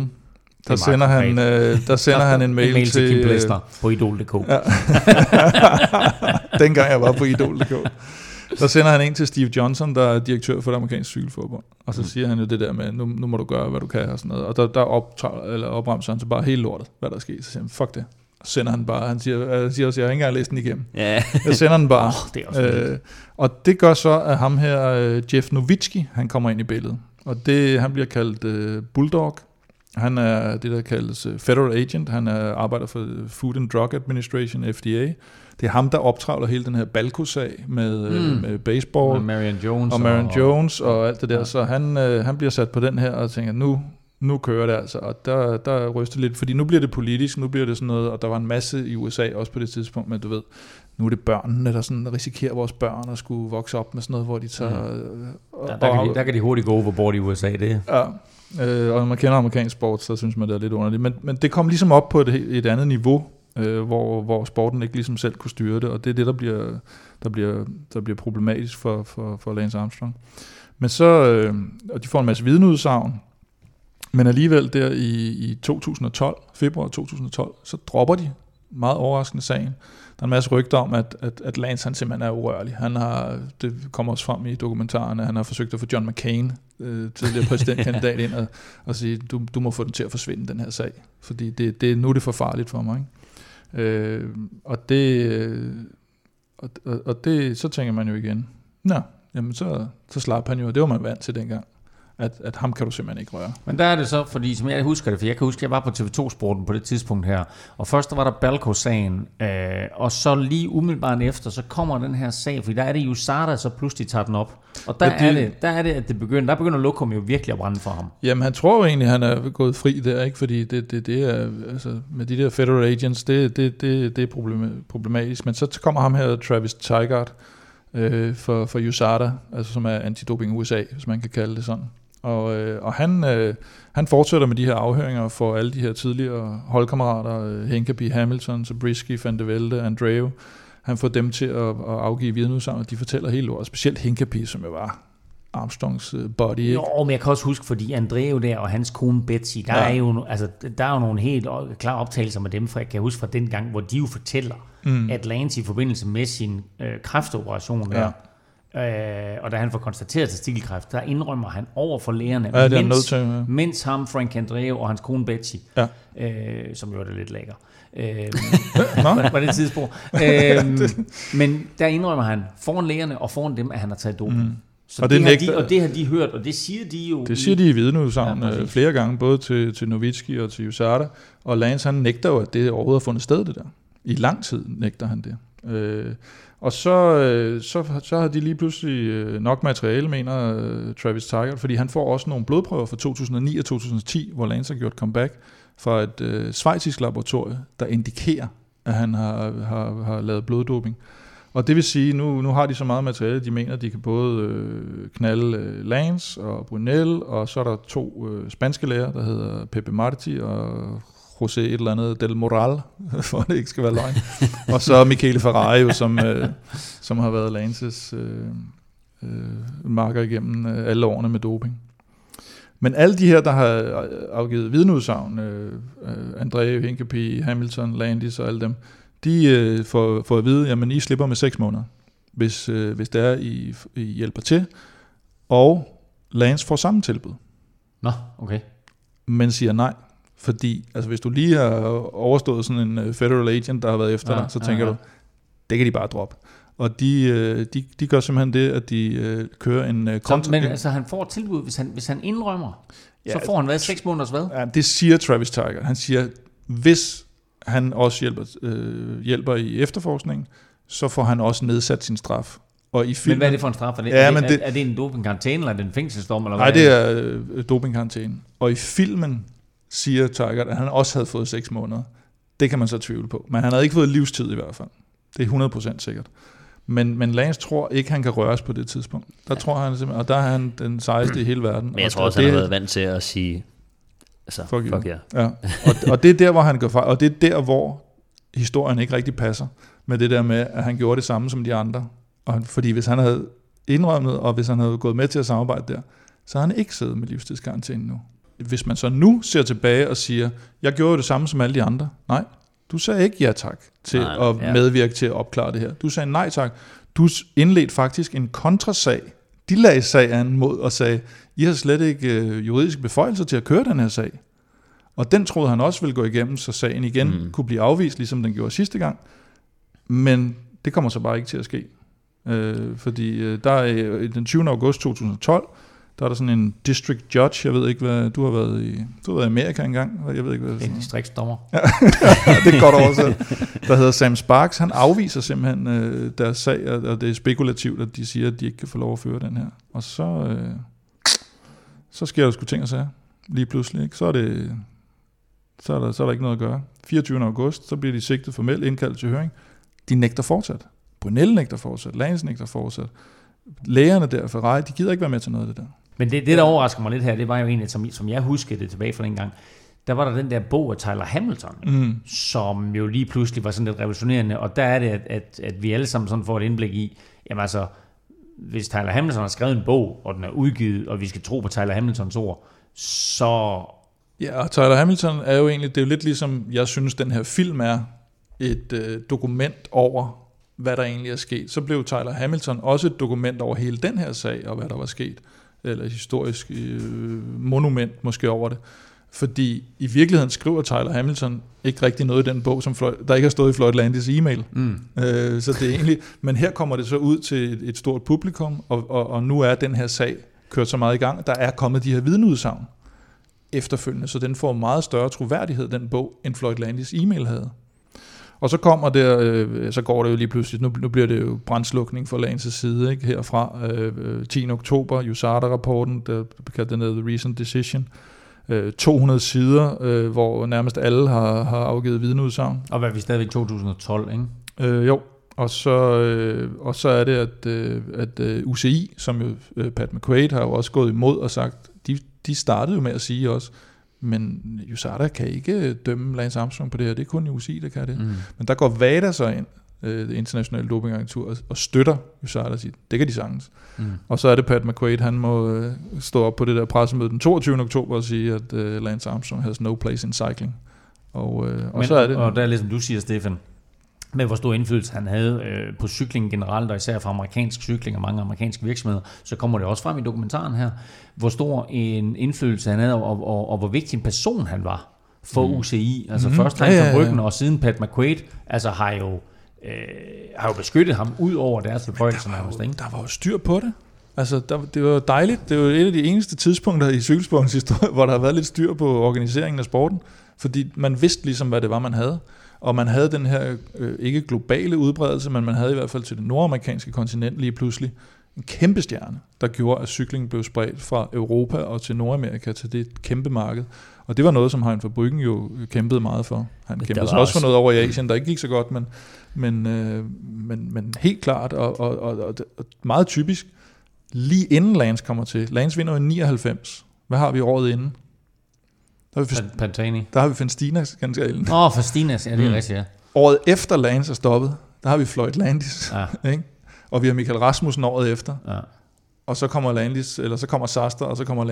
S3: Der
S2: meget
S3: sender, han, øh, der sender han en mail,
S2: en mail til, Kim
S3: øh,
S2: Plester på idol.dk. Ja.
S3: dengang jeg var på Idol.dk. Der sender han en til Steve Johnson, der er direktør for det amerikanske cykelforbund. Og så siger han jo det der med, nu, nu må du gøre, hvad du kan og sådan noget. Og der, der optager, eller opremser han så bare helt lortet, hvad der er sket. Så siger han, fuck det. Så sender han bare, han siger, han siger også, jeg har ikke engang læst den igennem.
S4: Ja,
S3: Jeg sender den bare.
S2: Oh, det er også vildt.
S3: Øh, og det gør så, at ham her, øh, Jeff Novitsky, han kommer ind i billedet. Og det, han bliver kaldt øh, Bulldog. Han er det, der kaldes øh, Federal Agent. Han er, arbejder for Food and Drug Administration, FDA. Det er ham, der optravler hele den her Balco-sag med, mm. Med baseball
S2: Og Marion Jones.
S3: og Marion Jones og alt det der.
S2: Ja.
S3: Så han, øh, han bliver sat på den her og tænker, nu, nu kører det altså. Og der, der ryster lidt, fordi nu bliver det politisk, nu bliver det sådan noget, og der var en masse i USA også på det tidspunkt, men du ved, nu er det børnene, der sådan risikerer vores børn at skulle vokse op med sådan noget, hvor de tager... Mm. Og,
S2: Der, der, kan de, der kan de hurtigt gå overboard i USA, det
S3: Ja, øh, og når man kender amerikansk sport, så synes man, det er lidt underligt. Men, men det kom ligesom op på et, et andet niveau, øh, hvor, hvor sporten ikke ligesom selv kunne styre det, og det er det, der bliver, der bliver, der bliver problematisk for, for, for Lance Armstrong. Men så, øh, og de får en masse vidneudsagn, men alligevel der i, i 2012, februar 2012, så dropper de meget overraskende sagen. Der er en masse rygter om, at, at, at Lance han simpelthen er urørlig. Han har, det kommer også frem i dokumentaren, at han har forsøgt at få John McCain, øh, tidligere præsidentkandidat, ind og, og sige, du, du må få den til at forsvinde, den her sag. Fordi det, det, nu er det for farligt for mig. Ikke? Øh, og det, øh, og, og, og det, så tænker man jo igen, nå, jamen så, så slap han jo, og det var man vant til dengang. At, at ham kan du simpelthen ikke røre.
S2: Men der er det så, fordi som jeg husker det, for jeg kan huske, at jeg var på TV2-sporten på det tidspunkt her, og først der var der Balco-sagen, øh, og så lige umiddelbart efter, så kommer den her sag, fordi der er det USADA, så pludselig tager den op. Og der,
S3: det,
S2: er, det, der er det, at det begynder, der begynder Lokum jo virkelig at brænde for ham.
S3: Jamen, han tror jo egentlig, at han er gået fri der, ikke? Fordi det, det, det er, altså, med de der federal agents, det, det, det, det er problem- problematisk. Men så kommer ham her, Travis Tigard, øh, for, for USADA, altså som er antidoping USA, hvis man kan kalde det sådan. Og, øh, og han, øh, han fortsætter med de her afhøringer for alle de her tidligere holdkammerater, øh, Hinkeby, Hamilton, Zabriskie, Van de Velde, Andreu. Han får dem til at, at afgive vidneudsagn, og de fortæller helt lort. Specielt Hinkeby, som jo var Armstrongs øh, body. Ikke?
S2: Jo, men jeg kan også huske, fordi Andreu der og hans kone Betsy, der,
S3: Ja.
S2: ja. er, jo, altså, der er jo nogle helt klare optagelser med dem, for jeg kan huske fra den gang, hvor de jo fortæller, mm. at Lance i forbindelse med sin øh, kræftoperation der, øh, og da han får konstateret testikelkræft, der indrømmer han over for lægerne,
S3: Ja, det er nødt til, ja.
S2: mens ham, Frank Andreu og hans kone Betsy,
S3: Ja.
S2: øh, som jo er det lidt lækker, øh, var, det et tidspunkt. Øh, men der indrømmer han foran lægerne og foran dem, at han har taget doping. Mm. Så
S3: Og det
S2: det,
S3: nægter-
S2: de, og det har de hørt, og det siger de jo.
S3: Det siger de i vidneudsagn
S2: Ja,
S3: ja,
S2: præcis.
S3: flere gange, både til, til Novitski og til USADA. Og Lance han nægter jo, at det overhovedet har fundet sted, det der. I lang tid nægter han det. Øh, og så, øh, så, så har de lige pludselig øh, nok materiale, mener øh, Travis Tiger, fordi han får også nogle blodprøver fra 2009 og 2010, hvor Lance har gjort comeback fra et øh, svejtisk laboratorium, der indikerer, at han har, har, har lavet bloddoping. Og det vil sige, nu, nu har de så meget materiale, de mener, de kan både øh, knalde øh, Lance og Brunel, og så er der to øh, spanske læger, der hedder Pepe Marti og José et eller andet Del Moral, for at det ikke skal være løgn. og så Michele Ferrari, jo, som, øh, som har været Lances øh, øh, marker igennem øh, alle årene med doping. Men alle de her, der har afgivet vidneudsagn, øh, øh, André, Hinkepie, Hamilton, Landis og alle dem, de øh, får, får at vide, at I slipper med 6 måneder, hvis, øh, hvis det er, I, I hjælper til. Og Lance får samme tilbud.
S2: Nå, okay.
S3: Men siger nej, fordi altså, hvis du lige har overstået sådan en øh, federal agent, der har været efter ja, dig, så tænker ja, ja. du, det kan de bare droppe. Og de, øh, de, de gør simpelthen det, at de øh, kører en
S2: kontra... Men altså, han får tilbud, hvis han, hvis han indrømmer, ja, så får han hvad, 6 måneders hvad?
S3: Ja, det siger Travis Tiger. Han siger, hvis han også hjælper, øh, hjælper i efterforskningen, så får han også nedsat sin straf.
S2: Og i filmen, men hvad er det for en straf? Er det, ja, er, det, men det, er det en dopingkarantæne, eller er det en fængselsdom? Eller
S3: nej, hvad? det er øh, dopingkarantæne. Og i filmen siger Tiger, at han også havde fået 6 måneder. Det kan man så tvivle på. Men han havde ikke fået livstid i hvert fald. Det er 100% sikkert. Men, men Lance tror ikke, han kan røres på det tidspunkt. Der ja. tror han simpelthen, og der er han den sejeste i hele verden.
S4: Men jeg tror også, han har været vant til at sige, altså, fuck, fuck
S3: yeah. ja. Og, og det er der, hvor han går fejl, og det er der, hvor historien ikke rigtig passer med det der med, at han gjorde det samme som de andre. Og, fordi hvis han havde indrømmet, og hvis han havde gået med til at samarbejde der, så har han ikke siddet med livstidsgarantien nu. Hvis man så nu ser tilbage og siger, jeg gjorde det samme som alle de andre. Nej, du sagde ikke ja tak til nej, at ja. medvirke til at opklare det her. Du sagde nej tak. Du indledte faktisk en kontrasag. De lagde sagen mod og sagde, I har slet ikke øh, juridiske beføjelser til at køre den her sag. Og den troede han også ville gå igennem, så sagen igen mm. kunne blive afvist, ligesom den gjorde sidste gang. Men det kommer så bare ikke til at ske. Øh, fordi øh, der er den 20. august 2012, der er der sådan en district judge, jeg ved ikke hvad, du har været i, du har været i Amerika engang, jeg ved ikke hvad
S2: er. En distriktsdommer.
S3: ja, det er godt oversat. Der hedder Sam Sparks, han afviser simpelthen øh, deres sag, og det er spekulativt, at de siger, at de ikke kan få lov at føre den her. Og så, øh, så sker der sgu ting og sager, lige pludselig. Ikke? Så, er det, så, er der, så er der ikke noget at gøre. 24. august, så bliver de sigtet formelt indkaldt til høring. De nægter fortsat. Brunel nægter fortsat, Lance nægter fortsat. Lægerne der, Ferrari, de gider ikke være med til noget af det der.
S2: Men det, det der overrasker mig lidt her, det var jo egentlig, som, som jeg husker det tilbage fra den gang, der var der den der bog af Tyler Hamilton, mm. som jo lige pludselig var sådan lidt revolutionerende, og der er det, at, at, at vi alle sammen sådan får et indblik i, jamen altså, hvis Tyler Hamilton har skrevet en bog, og den er udgivet, og vi skal tro på Tyler Hamiltons ord, så...
S3: Ja, og Tyler Hamilton er jo egentlig, det er jo lidt ligesom, jeg synes, den her film er et øh, dokument over, hvad der egentlig er sket. Så blev Tyler Hamilton også et dokument over hele den her sag, og hvad der var sket eller historisk øh, monument måske over det. Fordi i virkeligheden skriver Tyler Hamilton ikke rigtig noget i den bog, som Floyd, der ikke har stået i Floyd Landis e-mail. Mm. Øh, så det er egentlig, men her kommer det så ud til et, et stort publikum, og, og, og nu er den her sag kørt så meget i gang. Der er kommet de her vidneudsagn efterfølgende, så den får meget større troværdighed, den bog, end Floyd Landis e-mail havde. Og så kommer det, øh, så går det jo lige pludselig, nu, nu bliver det jo brændslukning fra Lances side, ikke? herfra øh, 10. oktober, USADA-rapporten, der kaldt den The Recent Decision, øh, 200 sider, øh, hvor nærmest alle har, har afgivet vidneudsagn.
S2: Og hvad er vi stadigvæk 2012, ikke?
S3: Øh, jo, og så, øh, og så er det, at, øh, at øh, UCI, som jo øh, Pat McQuaid har jo også gået imod og sagt, de, de startede jo med at sige også, men USADA kan ikke dømme Lance Armstrong på det her. Det er kun UCI, der kan det. Mm. Men der går VADA så ind, øh, det internationale dopingagentur, og støtter USADA siger, det kan de sagtens. Mm. Og så er det Pat McQuaid, han må øh, stå op på det der pressemøde den 22. oktober og sige, at øh, Lance Armstrong has no place in cycling. Og, og
S2: Men, så er det... Og der er ligesom du siger, Stefan, med hvor stor indflydelse han havde øh, på cyklingen generelt, og især for amerikansk cykling og mange amerikanske virksomheder, så kommer det også frem i dokumentaren her, hvor stor en indflydelse han havde, og, og, og hvor vigtig en person han var for mm. UCI. Altså mm. først han ja, ja, ryggen, og siden Pat McQuaid, altså har jo, øh, har jo beskyttet ham ud over deres beføjelser
S3: nærmest. Ikke? Der var jo styr på det. Altså, der, det var dejligt. Det var et af de eneste tidspunkter i cykelsportens historie, hvor der har været lidt styr på organiseringen af sporten. Fordi man vidste ligesom, hvad det var, man havde. Og man havde den her, øh, ikke globale udbredelse, men man havde i hvert fald til det nordamerikanske kontinent lige pludselig en kæmpe stjerne, der gjorde, at cyklingen blev spredt fra Europa og til Nordamerika til det kæmpe marked. Og det var noget, som Hein Bryggen jo kæmpede meget for. Han kæmpede også, også for noget over i Asien, der ikke gik så godt, men, men, øh, men, men helt klart og, og, og, og, og meget typisk, lige inden Lance kommer til. Lance vinder i 99. Hvad har vi året inden? Der har vi,
S2: Pan- Pantani.
S3: der har vi Festina skandalen.
S2: Åh, oh, for Stinas, ja, det er
S3: Mm.
S2: rigtigt, ja.
S3: Året efter Lance er stoppet, der har vi Floyd Landis.
S2: Ja.
S3: Ikke? Og vi har Michael Rasmussen året efter.
S2: ja.
S3: Og så kommer Landis, eller så kommer Saster, og så kommer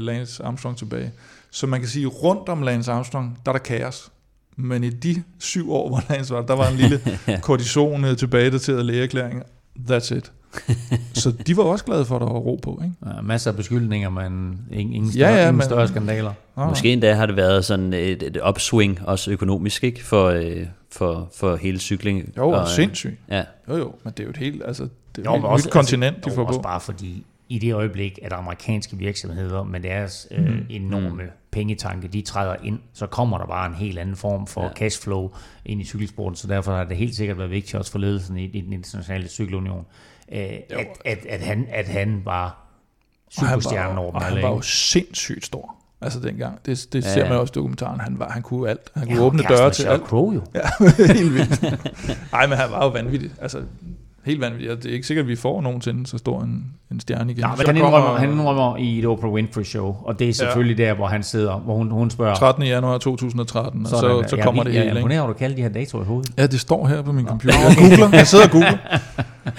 S3: Lance Armstrong tilbage. Så man kan sige, rundt om Lance Armstrong, der er der kaos. Men i de syv år, hvor Lance var, der var en lille kortison øh, tilbagedateret lægeerklæring. That's it. så de var også glade for, at der var ro på. Ikke?
S2: ja. Masser af beskyldninger, men ingen, ingen,
S3: Ja,
S2: større,
S3: ja,
S2: ingen
S3: men-
S2: større skandaler.
S3: Nå,
S4: Måske endda har det været sådan et, et upswing, også økonomisk, ikke? For, øh, for, for hele cykling.
S3: Jo,
S4: og, øh,
S3: sindssygt.
S4: Ja,
S3: Jo, jo, men det er jo et helt, altså, det er jo
S2: Jo,
S3: et
S2: men også-
S3: nyt kontinent,
S2: altså,
S3: de
S2: jo,
S3: får
S2: også
S3: på.
S2: bare fordi i det øjeblik, at amerikanske virksomheder med deres øh,
S3: Mhm.
S2: enorme pengetanke, de træder ind, så kommer der bare en helt anden form for
S4: Ja.
S2: ja. cashflow ind i cykelsporten, så derfor har det helt sikkert været vigtigt også for ledelsen i, i den internationale cykelunion, øh, at, at, at, han, at han var
S3: Og han
S2: superstjernen
S3: var,
S2: over
S3: og han var jo sindssygt stor. Altså dengang. Det, det
S4: Ja,
S3: ser
S4: ja.
S3: man også i dokumentaren. Han, var, han kunne alt. Han kunne
S2: Ja,
S3: åbne døre til alt.
S2: Crow jo.
S3: Ja, helt vildt. Nej, men han var jo vanvittig. Altså, helt vanvittig. Og Det er ikke sikkert, at vi får nogensinde så stor en, en stjerne igen.
S2: Ja, men han indrømmer, han indrømmer i et Oprah Winfrey show, og det er selvfølgelig ja. der, hvor han sidder, hvor hun, hun spørger,
S3: 13. januar 2013, og så,
S2: sådan,
S3: så
S2: jeg
S3: kommer
S2: er
S3: det hele.
S2: Er over, at du kalder de her datoer i hovedet.
S3: Ja, det står her på min computer. Jeg googler. Jeg sidder og googler.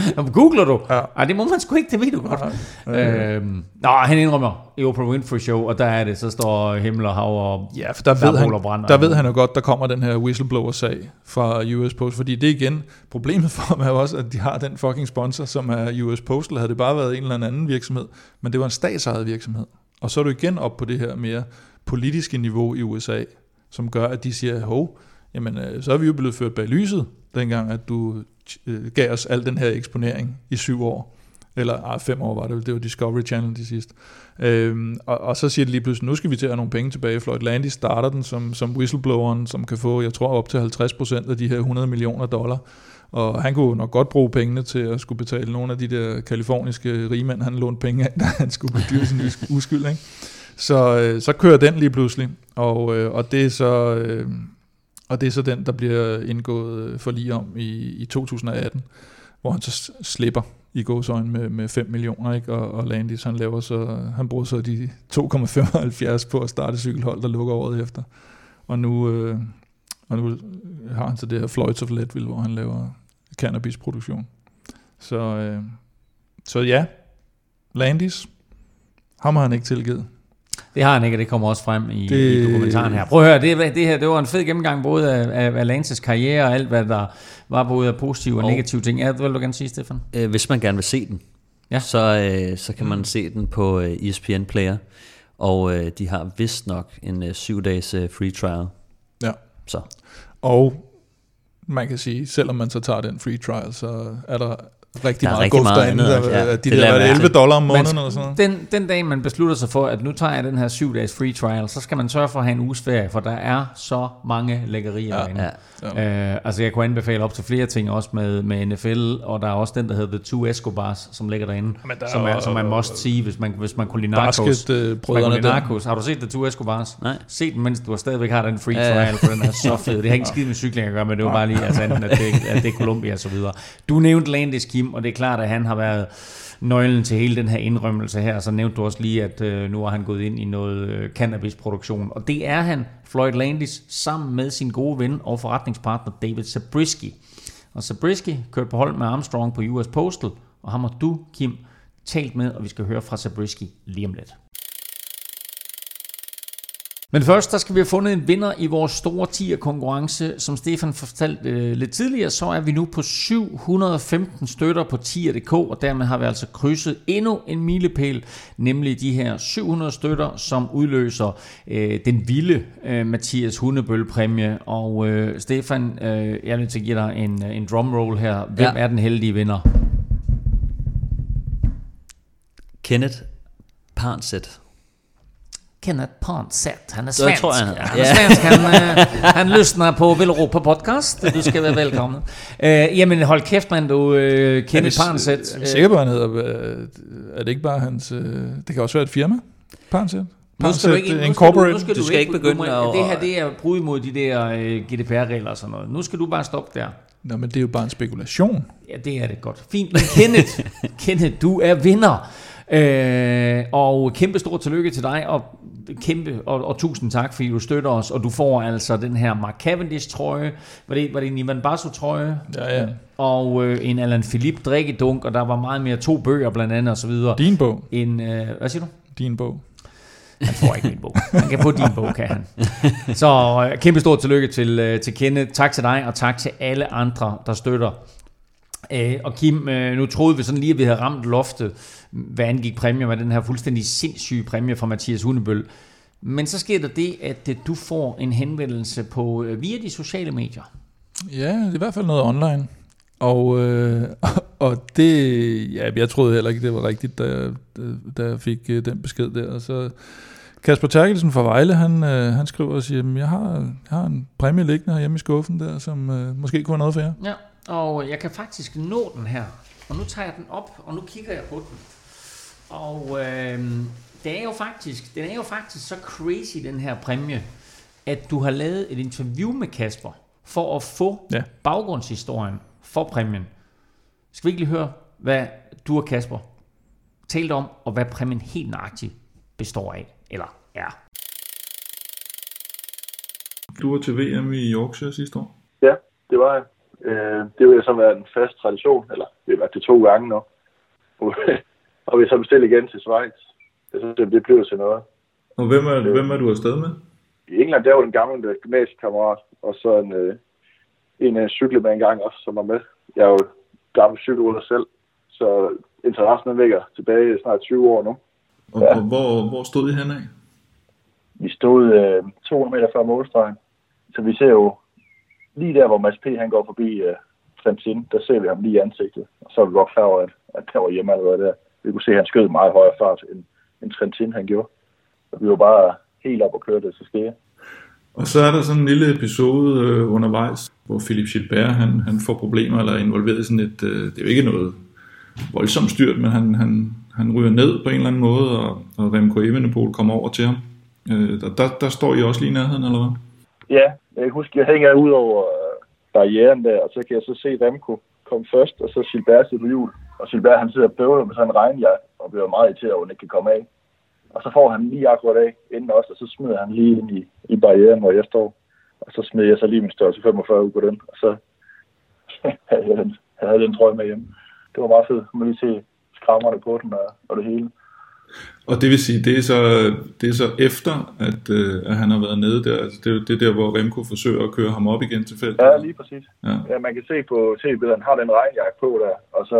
S2: Googler du?
S3: Ja.
S2: Ej, det må man sgu ikke, det ved du godt. Øhm, nå, han indrømmer i Oprah Winfrey Show, og der er det, så står himmel og hav og...
S3: Ja, for der,
S2: Der
S3: ved, han,
S2: brand,
S3: der
S2: og-
S3: ved han jo godt, der kommer den her whistleblower-sag fra US Post, fordi det er igen, problemet for dem er jo også, at de har den fucking sponsor, som er US Postal. Havde det bare været en eller anden virksomhed, men det var en statsejet virksomhed. Og så er du igen op på det her mere politiske niveau i USA, som gør, at de siger, hov, jamen, øh, så er vi jo blevet ført bag lyset, dengang, at du Øh, gav os al den her eksponering i syv år. Eller ah, fem år var det, vel. det var Discovery Channel de sidste. Øhm, og, og så siger de lige pludselig, nu skal vi til at have nogle penge tilbage. Floyd Landis starter den som, som whistlebloweren, som kan få, jeg tror, op til 50% af de her 100 millioner dollar. Og han kunne nok godt bruge pengene til at skulle betale nogle af de der kaliforniske rigmænd, han lånte penge af, da han skulle bedyre sin uskyld. Ikke? Så, øh, så kører den lige pludselig, og, øh, og det er så... Og det er så den, der bliver indgået øh, for lige om i, i 2018, hvor han så slipper i gåsøjne med, med 5 millioner, ikke? Og, og Landis, han, laver så, han bruger så de 2,75 på at starte cykelhold, der lukker året efter. Og nu, øh, og nu har han så det her Floyds of Leadville, hvor han laver cannabisproduktion. Så, øh, så ja, Landis, ham har han ikke tilgivet.
S2: Det har han ikke, og det kommer også frem i,
S3: Det-
S2: i dokumentaren her. Prøv at høre, det, det her det var en fed gennemgang både af, af, af Lances karriere og alt, hvad der var både af positive og,
S4: Og-
S2: negative ting. Ja, det vil du gerne sige, Stefan?
S4: øh, hvis man gerne vil se den,
S2: Ja.
S4: så, øh, så kan man se den på øh, ESPN Player. Og øh, de har vist nok en øh, syv dages øh, free trial.
S3: Ja.
S4: Så
S3: Og man kan sige, selvom man så tager den free trial, så er der rigtig
S4: Der er
S3: meget
S4: rigtig
S3: guf
S4: meget
S3: derinde. Der,
S4: ja.
S3: ja, de
S4: Det
S3: der,
S4: lader
S3: var det
S4: mærke
S3: 11
S4: til.
S3: dollar om måneden
S2: skal-
S3: eller sådan noget.
S2: Den, den dag, man beslutter sig for, at nu tager jeg den her syv dages free trial, så skal man sørge for at have en uges ferie, for der er så mange lækkerier
S3: Ja.
S2: derinde.
S4: ja,
S2: Øh, altså jeg kunne anbefale op til flere ting også med, med NFL, og der er også den, der hedder The Two Escobars, som ligger derinde,
S3: Men der
S2: som,
S3: er
S2: er, som man must see, hvis man, hvis man kunne lide lide
S3: der.
S2: narcos. Har du set The Two Escobars?
S4: Nej.
S2: Se den, mens du stadigvæk har den free
S4: Ja, ja.
S2: trial, for den er så fed. Det har ikke skid med cykling at gøre, men det var bare lige, altså at det, at det er Columbia og så videre. Du nævnte Landis Kim, og det er klart, at han har været nøglen til hele den her indrømmelse her. Så nævnte du også lige, at øh, nu har han gået ind i noget øh, cannabisproduktion. Og det er han, Floyd Landis, sammen med sin gode ven og forretningspartner David Zabriskie. Og Zabriskie kørte på hold med Armstrong på US Postal, og ham har du, Kim, talt med, og vi skal høre fra Zabriskie lige om lidt. Men først, der skal vi have fundet en vinder i vores store tier konkurrence. Som Stefan fortalte øh, lidt tidligere, så er vi nu på 715 støtter på tier.dk, og dermed har vi altså krydset endnu en milepæl, nemlig de her 700 støtter, som udløser øh, den vilde øh, Mathias Hundebøl-præmie. Og øh, Stefan, øh, jeg er nødt til at give dig en, øh, en drumroll her. Hvem
S4: ja.
S2: er den heldige vinder?
S4: Kenneth Parnset.
S2: Kenneth Ponset. Han er
S4: Det
S2: svensk.
S4: tror jeg, han-
S2: han er
S4: Ja.
S2: svensk. Han, øh, han lyssnar på Villeuropa podcast. Du skal være velkommen. Øh, jamen hold kæft, man. Du, øh, Kenneth Ponset.
S3: Er vi sikre på, han hedder... øh, Er det ikke bare hans... øh, Det kan også være et firma? Parnset?
S2: Nu skal du ikke, nu skal du, nu skal
S4: Du skal ikke begynde at-
S2: Det her det er brud mod de der øh, GDPR-regler og sådan noget. Nu skal du bare stoppe der.
S3: Nå, men det er jo bare en spekulation.
S2: Ja, det er det godt. Fint, men Kenneth, Kenneth, du er vinder. Øh, og kæmpe stor tillykke til dig, og kæmpe, og, og tusind tak, fordi du støtter os, og du får altså den her Mark Cavendish trøje, var det, var det en Ivan Basso trøje?
S3: Ja, ja.
S2: Og øh, en Alan Philippe drikkedunk, og der var meget mere, to bøger blandt andet, og så videre.
S3: Din bog.
S2: En, øh, hvad siger du?
S3: Din bog.
S2: Han får ikke min bog. Han kan få din bog, kan han. Så øh, kæmpe stort tillykke til, øh, til Kenneth. Tak til dig, og tak til alle andre, der støtter. Øh, og Kim, øh, nu troede vi sådan lige, at vi havde ramt loftet, hvad angik præmier med den her fuldstændig sindssyge præmie fra Mathias Hundebøl. Men så sker der det, at øh, du får en henvendelse på øh, via de sociale medier.
S3: Ja, det er i hvert fald noget online. Og, øh, og det, ja, jeg troede heller ikke, det var rigtigt, da, da jeg fik øh, den besked der. Og så Kasper Terkelsen fra Vejle, han, øh, han skriver og siger, jeg har, jeg har en præmie liggende hjemme i skuffen der, som øh, måske kunne være noget for jer.
S2: Ja, og jeg kan faktisk nå den her. Og nu tager jeg den op, og nu kigger jeg på den. Og øh, det er jo faktisk, den er jo faktisk så crazy, den her præmie, at du har lavet et interview med Kasper, for at få
S3: Ja.
S2: baggrundshistorien for præmien. Skal vi ikke lige høre, hvad du og Kasper talte om, og hvad præmien helt nøjagtigt består af, eller er?
S3: Du var til VM i Yorkshire sidste år.
S6: Ja, det var jeg. Øh, det vil så være en fast tradition, eller vi har været det to gange nu. og vi så bestilt igen til Schweiz. Jeg synes, det, det blev til noget.
S3: Og hvem er, hvem er du afsted med?
S6: I England, der var den gamle øh, gymnasiekammerat, og så en, øh, en øh, en gang også, som var med. Jeg er jo gammel cykelrytter selv, så interessen ligger tilbage snart 20 år nu.
S3: Og,
S6: Ja.
S3: og hvor, hvor stod I henad?
S6: Vi stod øh, 200 meter før målstregen, så vi ser jo lige der, hvor Mads P. han går forbi øh, Trentin, der ser vi ham lige i ansigtet. Og så er vi godt klar over, at, at der var hjemme allerede der. Vi kunne se, at han skød meget højere fart, end, end Trentin han gjorde. Og vi var bare helt op og kørte det til skære.
S7: Og så er der sådan en lille episode øh, undervejs, hvor Philip Gilbert han, han får problemer eller er involveret i sådan et, øh, det er jo ikke noget voldsomt styrt, men han, han, han ryger ned på en eller anden måde, og, og Remco Evenepoel kommer over til ham. Øh, der, der, der står I også lige i nærheden, eller hvad?
S6: Ja, jeg kan huske, jeg hænger ud over øh, barrieren der, og så kan jeg så se Remco komme først, og så Gilbert sidder på hjul. Og Gilbert han sidder og bøvler med sådan en regnjakke, og bliver meget irriteret over, at han ikke kan komme af. Og så får han lige akkurat af inden også, og så smider han lige ind i, i barrieren, hvor jeg står. Og så smider jeg så lige min størrelse 45 ud på den, og så havde jeg den, jeg havde den trøje med hjem. Det var meget fedt. Man lige se skrammerne på den og, og det hele.
S7: Og det vil sige, det er så, det er så efter, at, øh, at han har været nede der. Altså det, er jo- det er der, hvor Remco forsøger at køre ham op igen til feltet.
S6: Ja, lige præcis.
S7: Ja.
S6: Ja, man kan se på tv-billederne, han har den regnjakke på der, og så,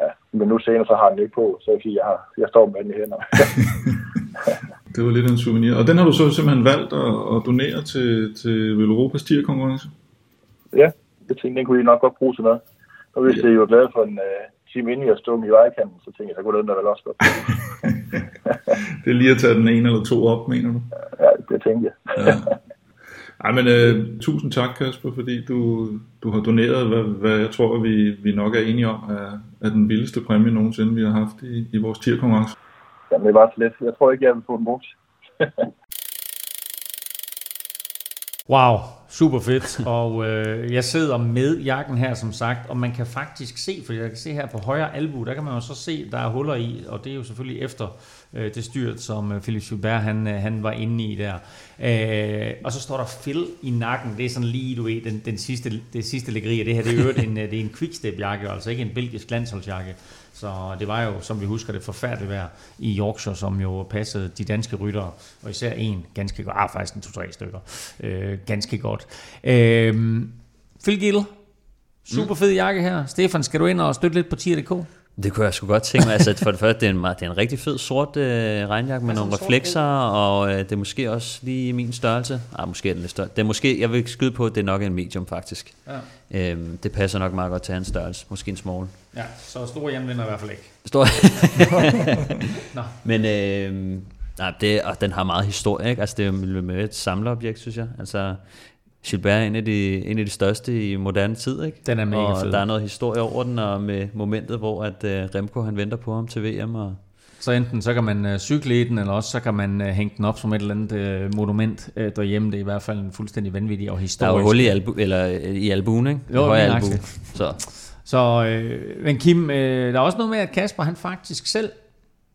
S6: ja, men nu senere, så har han den ikke på, så jeg, kan sige, jeg, har, jeg står med den i hænderne.
S7: Det var lidt en souvenir. Og den har du så simpelthen valgt at, at donere til, til Veloropas tierkonkurrence?
S6: ja, jeg tænkte, den kunne I nok godt bruge til noget. Og hvis ja. I var glade for en uh, time inden jeg stod i vejkanten, så tænkte jeg, så kunne den der vel også godt.
S7: Det er lige at tage den ene eller to op, mener du?
S6: ja, det tænkte jeg.
S7: Ja. Ej, men uh, tusind tak, Kasper, fordi du, du har doneret, hvad, hvad jeg tror, vi, vi nok er enige om, er, er den vildeste præmie nogensinde, vi har haft i, i vores tierkonkurrence.
S6: Jamen, det var så lidt. Jeg tror ikke, jeg vil få den brugt.
S2: Wow, super fedt. Og øh, jeg sidder med jakken her, som sagt, og man kan faktisk se, for jeg kan se her på højre albu, der kan man jo så se, der er huller i, og det er jo selvfølgelig efter øh, det styrt, som øh, Philip Schubert han, øh, han var inde i der. Øh, og så står der fil i nakken, det er sådan lige, du ved, den, den sidste, det sidste lækkeri, og det her, det er jo en, øh, det er en quickstep-jakke, altså ikke en belgisk landsholdsjakke. Så det var jo, som vi husker det, forfærdeligt vejr i Yorkshire, som jo passede de danske ryttere, og især en ganske godt, ah, faktisk en to-tre stykker, øh, ganske godt. Øh, Phil Gill, super fed jakke her. Stefan, skal du ind og støtte lidt på tier.dk?
S4: Det kunne jeg sgu godt tænke mig. Altså, for det første, det er en, meget- det er en rigtig fed sort øh, regnjakke med
S2: Altså
S4: nogle reflekser, og øh, det er måske også lige min størrelse. Ah, måske er den lidt større. Det er måske, jeg vil skyde på, at det er nok en medium faktisk.
S2: Ja.
S4: Øhm, det passer nok meget godt til hans størrelse. Måske en small.
S2: Ja, så store hjemvinder i hvert fald ikke.
S4: Stor.
S2: Nå.
S4: Men øh, nej, det, og den har meget historie, ikke? Altså, det er med et samleobjekt, synes jeg. Altså, Gilbert er en af, de, en af de største i moderne tid, ikke?
S2: Den er mega
S4: og
S2: fed.
S4: der er noget historie over den, og med momentet, hvor at øh, Remco han venter på ham til VM, og
S2: Så enten så kan man øh, cykle i den, eller også så kan man øh, hænge den op som et eller andet øh, monument øh, derhjemme. Det er i hvert fald en fuldstændig vanvittig og
S4: der er
S2: historisk.
S4: jo hul i, albu, eller, øh, i albuen, ikke?
S2: Jo, lige
S4: albu. Så
S2: Så, øh, men Kim, øh, der er også noget med, at Kasper han faktisk selv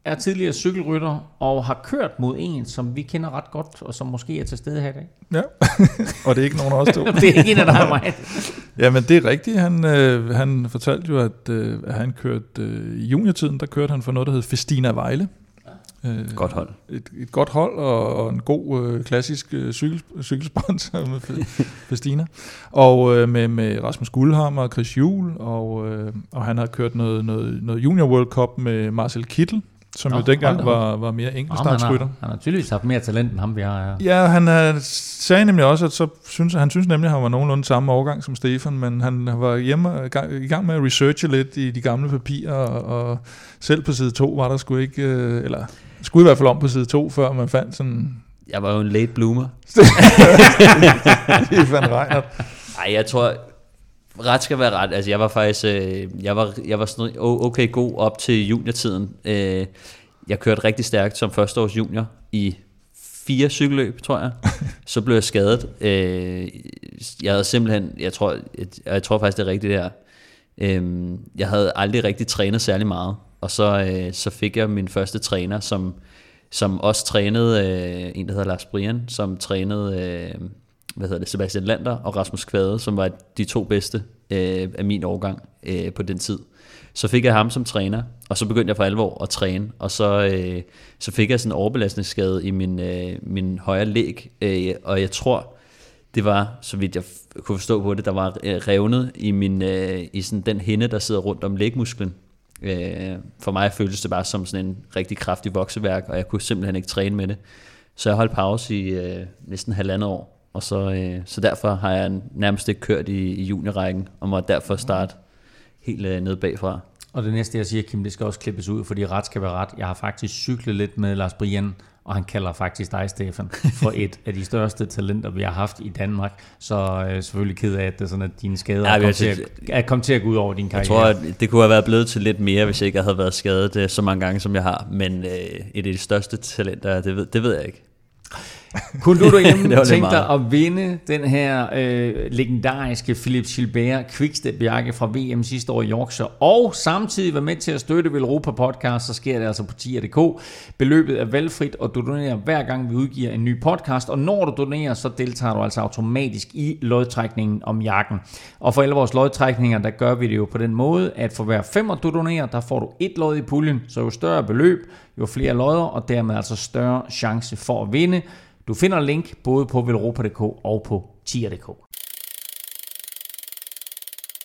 S2: er tidligere cykelrytter og har kørt mod en, som vi kender ret godt, og som måske er til stede her i dag.
S3: Ja, og det er ikke nogen af os to.
S2: det er ikke en af dig og mig.
S3: Jamen det er rigtigt. Han, øh, han fortalte jo, at, øh, at han kørte øh, i juniortiden, der kørte han for noget, der hed Festina Vejle.
S4: Øh, godt hold.
S3: Et, et godt hold og, og en god øh, klassisk øh, cykel, cykelsponsor med Festina. Og øh, med, med Rasmus Guldhammer og Chris Juhl, og, øh, og han har kørt noget, noget, noget Junior World Cup med Marcel Kittel, som Nå, jo dengang var, var mere enkeltstartsrytter.
S2: Han, han har tydeligvis haft mere talent end ham, vi har her.
S3: Ja, han uh, sagde nemlig også, at så synes, han synes nemlig, at han var nogenlunde samme årgang som Stefan, men han var hjemme i gang med at researche lidt i de gamle papirer, og, og selv på side 2 var der sgu ikke, uh, eller skulle i hvert fald om på side 2, før man fandt sådan...
S4: Jeg var jo en late bloomer.
S3: Stefan Reinhardt.
S4: Nej, jeg tror, ret skal være ret. Altså, jeg var faktisk, øh, jeg var, jeg var sådan okay god op til juniortiden. Øh, jeg kørte rigtig stærkt som førsteårs junior i fire cykelløb, tror jeg. Så blev jeg skadet. Øh, jeg havde simpelthen, jeg tror, jeg, jeg tror faktisk, det er rigtigt der. Øh, jeg havde aldrig rigtig trænet særlig meget. Og så, øh, så fik jeg min første træner, som, som også trænede, øh, en der hedder Lars Brian, som trænede øh, hvad hedder det, Sebastian Lander og Rasmus Kvade, som var de to bedste øh, af min årgang øh, på den tid. Så fik jeg ham som træner, og så begyndte jeg for alvor at træne, og så, øh, så fik jeg sådan en overbelastningsskade i min, øh, min højre læg, øh, og jeg tror, det var, så vidt jeg kunne forstå på det, der var øh, revnet i, min, øh, i sådan den hinde, der sidder rundt om lægmusklen. Øh, for mig føltes det bare som sådan en rigtig kraftig vokseværk, og jeg kunne simpelthen ikke træne med det. Så jeg holdt pause i øh, næsten halvandet år, og så, øh, så derfor har jeg nærmest ikke kørt i, i juniorrækken, og må derfor starte helt øh, ned bagfra.
S2: Og det næste, jeg siger, Kim, det skal også klippes ud, fordi ret skal være ret. Jeg har faktisk cyklet lidt med Lars Brian, og han kalder faktisk dig, Stefan, for et af de største talenter, vi har haft i Danmark. Så øh, selvfølgelig ked af, at det er sådan, at dine skader ja, er, kommet til at, er kommet til at gå ud over din karriere.
S4: Jeg tror, at det kunne have været blevet til lidt mere, hvis jeg ikke havde været skadet øh, så mange gange, som jeg har. Men øh, et af de største talenter, det ved, det ved jeg ikke.
S2: Kunne du derhjemme tænke dig at vinde den her øh, legendariske Philip Gilbert Quickstep-jakke fra VM sidste år i Yorkshire, og samtidig være med til at støtte Europa Podcast, så sker det altså på tier.dk. Beløbet er valgfrit, og du donerer hver gang vi udgiver en ny podcast, og når du donerer, så deltager du altså automatisk i lodtrækningen om jakken. Og for alle vores lodtrækninger, der gør vi det jo på den måde, at for hver femmer du donerer, der får du et lod i puljen, så jo større beløb, jo flere lodder, og dermed altså større chance for at vinde. Du finder link både på velropa.dk og på tier.dk.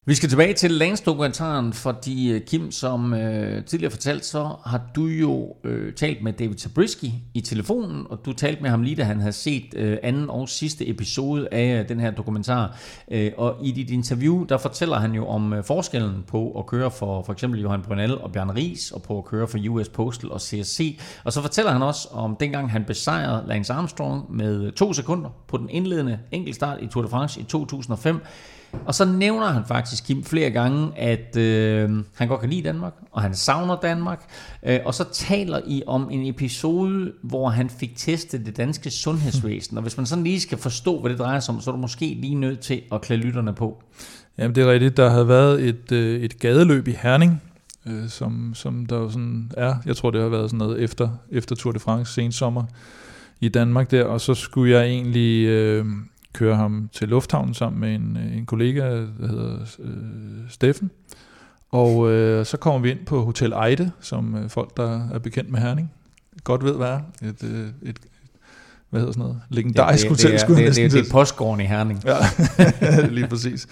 S2: Vi skal tilbage til landsdokumentaren, fordi øh, Kim, som øh, tidligere fortalt, så har du jo øh, talt med David Zabriskie i telefonen, og du talte med ham lige da han havde set øh, anden og sidste episode af øh, den her dokumentar. Øh, og i dit interview, der fortæller han jo om øh, forskellen på at køre for for eksempel Johan Brunel og Bjørn Ries, og på at køre for US Postal og CSC. Og så fortæller han også om dengang han besejrede Lance Armstrong med øh, to sekunder på den indledende enkeltstart i Tour de France i 2005. Og så nævner han faktisk, Kim, flere gange, at øh, han godt kan lide Danmark, og han savner Danmark. Øh, og så taler I om en episode, hvor han fik testet det danske sundhedsvæsen. Og hvis man sådan lige skal forstå, hvad det drejer sig om, så er du måske lige nødt til at klæde lytterne på.
S3: Jamen det er rigtigt. Der havde været et, øh, et gadeløb i Herning, øh, som, som der jo sådan er. Jeg tror, det har været sådan noget efter, efter Tour de France sensommer i Danmark der. Og så skulle jeg egentlig... Øh, køre ham til lufthavnen sammen med en, en kollega, der hedder øh, Steffen. Og øh, så kommer vi ind på Hotel Eide, som øh, folk, der er bekendt med Herning, godt ved, hvad er. Et, øh, et, et hvad hedder sådan noget? Legendarisk
S2: det,
S3: det, hotel,
S2: det,
S3: skulle
S2: det, det, det, det er postgården i Herning.
S3: Ja, lige præcis.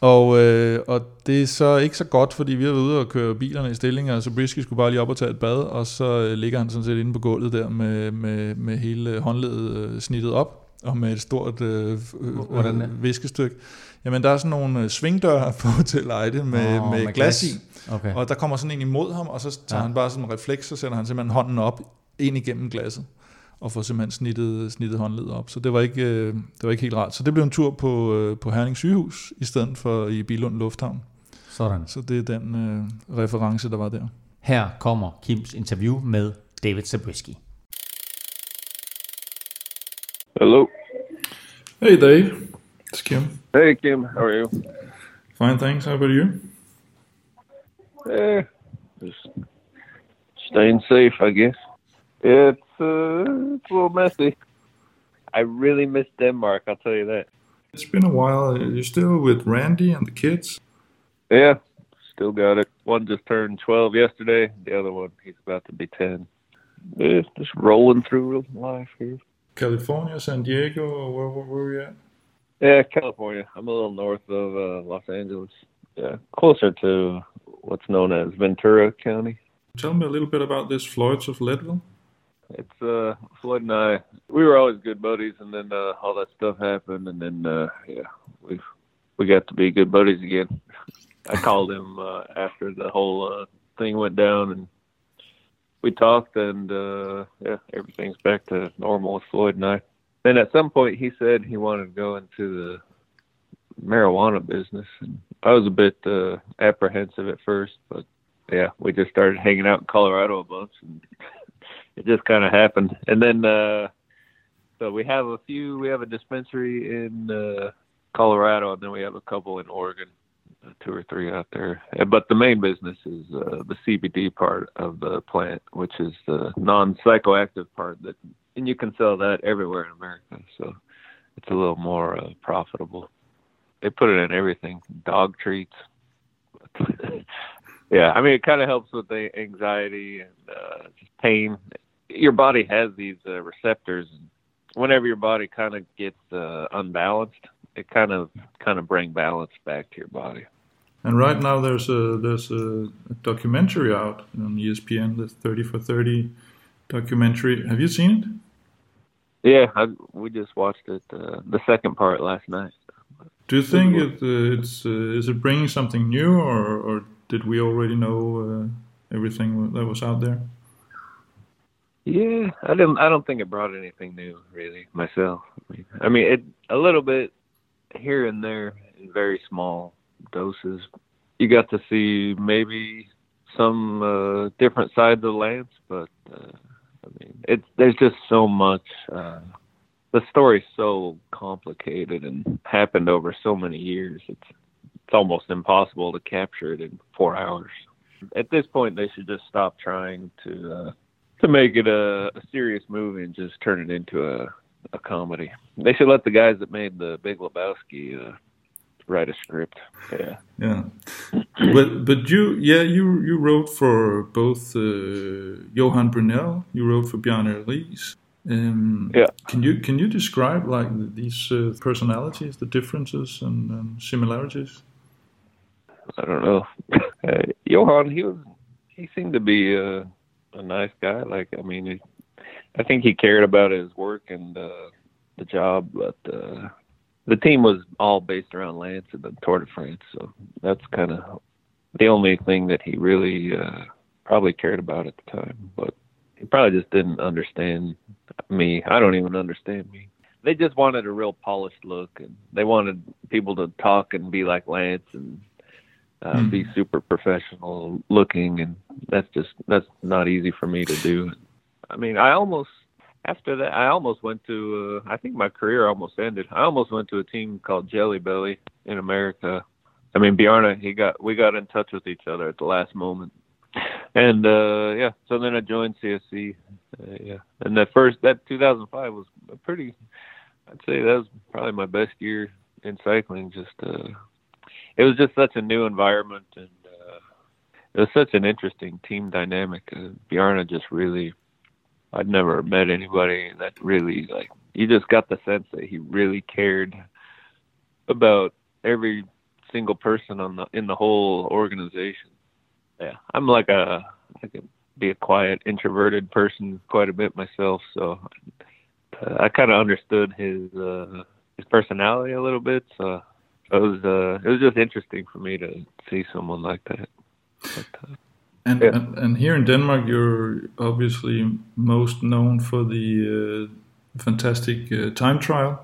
S3: Og, øh, og det er så ikke så godt, fordi vi har været ude og køre bilerne i stillinger, så Brisky skulle bare lige op og tage et bad, og så øh, ligger han sådan set inde på gulvet der med, med, med hele håndledet øh, snittet op, og med et stort øh,
S2: Hvordan
S3: øh, viskestykke. Jamen, der er sådan nogle øh, svingdøre på Hotel Eide med, oh, med, med glas i, okay. og der kommer sådan en imod ham, og så tager ja. han bare sådan en refleks, så sætter han simpelthen hånden op, ind igennem glasset, og får simpelthen snittet, snittet håndledet op. Så det var, ikke, øh, det var ikke helt rart. Så det blev en tur på, øh, på Herning sygehus, i stedet for i Bilund Lufthavn.
S2: Sådan.
S3: Så det er den øh, reference, der var der.
S2: Her kommer Kims interview med David Zabriskie.
S1: Hello.
S7: Hey, Dave. It's Kim.
S1: Hey, Kim. How are you?
S7: Fine, thanks. How about you?
S1: Eh, just staying safe, I guess. It's uh, it's a little messy. I really miss Denmark. I'll tell you that.
S3: It's been a while. You're still with Randy and the kids.
S1: Yeah, still got it. One just turned 12 yesterday. The other one, he's about to be 10. Yeah, just rolling through life here.
S3: California, San Diego, or where, where were you at?
S1: Yeah, California. I'm a little north of uh, Los Angeles. Yeah, closer to what's known as Ventura County.
S3: Tell me a little bit about this Floyds of Leadville.
S1: It's uh Floyd and I. We were always good buddies, and then uh, all that stuff happened, and then uh, yeah, we we got to be good buddies again. I called him uh, after the whole uh, thing went down, and we talked, and uh, yeah, everything's back to normal with Floyd and I. Then at some point, he said he wanted to go into the marijuana business, and I was a bit uh, apprehensive at first, but yeah, we just started hanging out in Colorado a bunch, and it just kind of happened. And then, uh, so we have a few. We have a dispensary in uh, Colorado, and then we have a couple in Oregon, two or three out there. But the main business is uh, the CBD part of the plant, which is the non-psychoactive part that, and you can sell that everywhere in America. So it's a little more uh, profitable. They put it in everything, dog treats. yeah, I mean, it kind of helps with the anxiety and uh, pain. Your body has these uh, receptors. Whenever your body kind of gets uh, unbalanced, it kind of kind of bring balance back to your body.
S3: And right now there's a there's a, a documentary out on ESPN, the 30 for 30 documentary. Have you seen it?
S1: Yeah, I, we just watched it, uh, the second part last night.
S3: Do you think it, uh, it's uh, is it bringing something new, or, or did we already know uh, everything that was out there?
S1: Yeah, I didn't. I don't think it brought anything new, really, myself. I mean, I mean, it a little bit here and there in very small doses. You got to see maybe some uh, different sides of Lance, but uh, I mean, it's there's just so much. Uh, the story's so complicated and happened over so many years. It's it's almost impossible to capture it in four hours. At this point, they should just stop trying to uh, to make it a, a serious movie and just turn it into a a comedy. They should let the guys that made the Big Lebowski uh, write a script. Yeah.
S3: Yeah, but but you yeah you you wrote for both uh, Johan Brunel, you wrote for Bjarne Ries. Um,
S1: Yeah.
S3: Can you can you describe like these uh, personalities, the differences and, and similarities?
S1: I don't know. Uh, Johan, he was he seemed to be a, a nice guy. Like I mean, he, I think he cared about his work and uh, the job, but uh, the team was all based around Lance and the Tour de France. So that's kind of the only thing that he really uh, probably cared about at the time. But he probably just didn't understand me. I don't even understand me. They just wanted a real polished look, and they wanted people to talk and be like Lance and uh,
S3: Hmm.
S1: be super professional looking, and that's just that's not easy for me to do. I mean, I almost after that, I almost went to. Uh, I think my career almost ended. I almost went to a team called Jelly Belly in America. I mean, Bjarne, he got we got in touch with each other at the last moment, and uh yeah. So then I joined CSC. Uh, yeah, and that first that 2005 was a pretty. I'd say that was probably my best year in cycling. Just uh, it was just such a new environment, and uh, it was such an interesting team dynamic. Uh, Bjarne just really, I'd never met anybody that really like. You just got the sense that he really cared about every single person on the in the whole organization. Yeah, I'm like a I could be a quiet, introverted person quite a bit myself, so uh, I kind of understood his uh, his personality a little bit. So it was uh, it was just interesting for me to see someone like that. But, uh,
S3: And,
S1: Yeah.
S3: and and here in Denmark, you're obviously most known for the uh, fantastic uh, time trial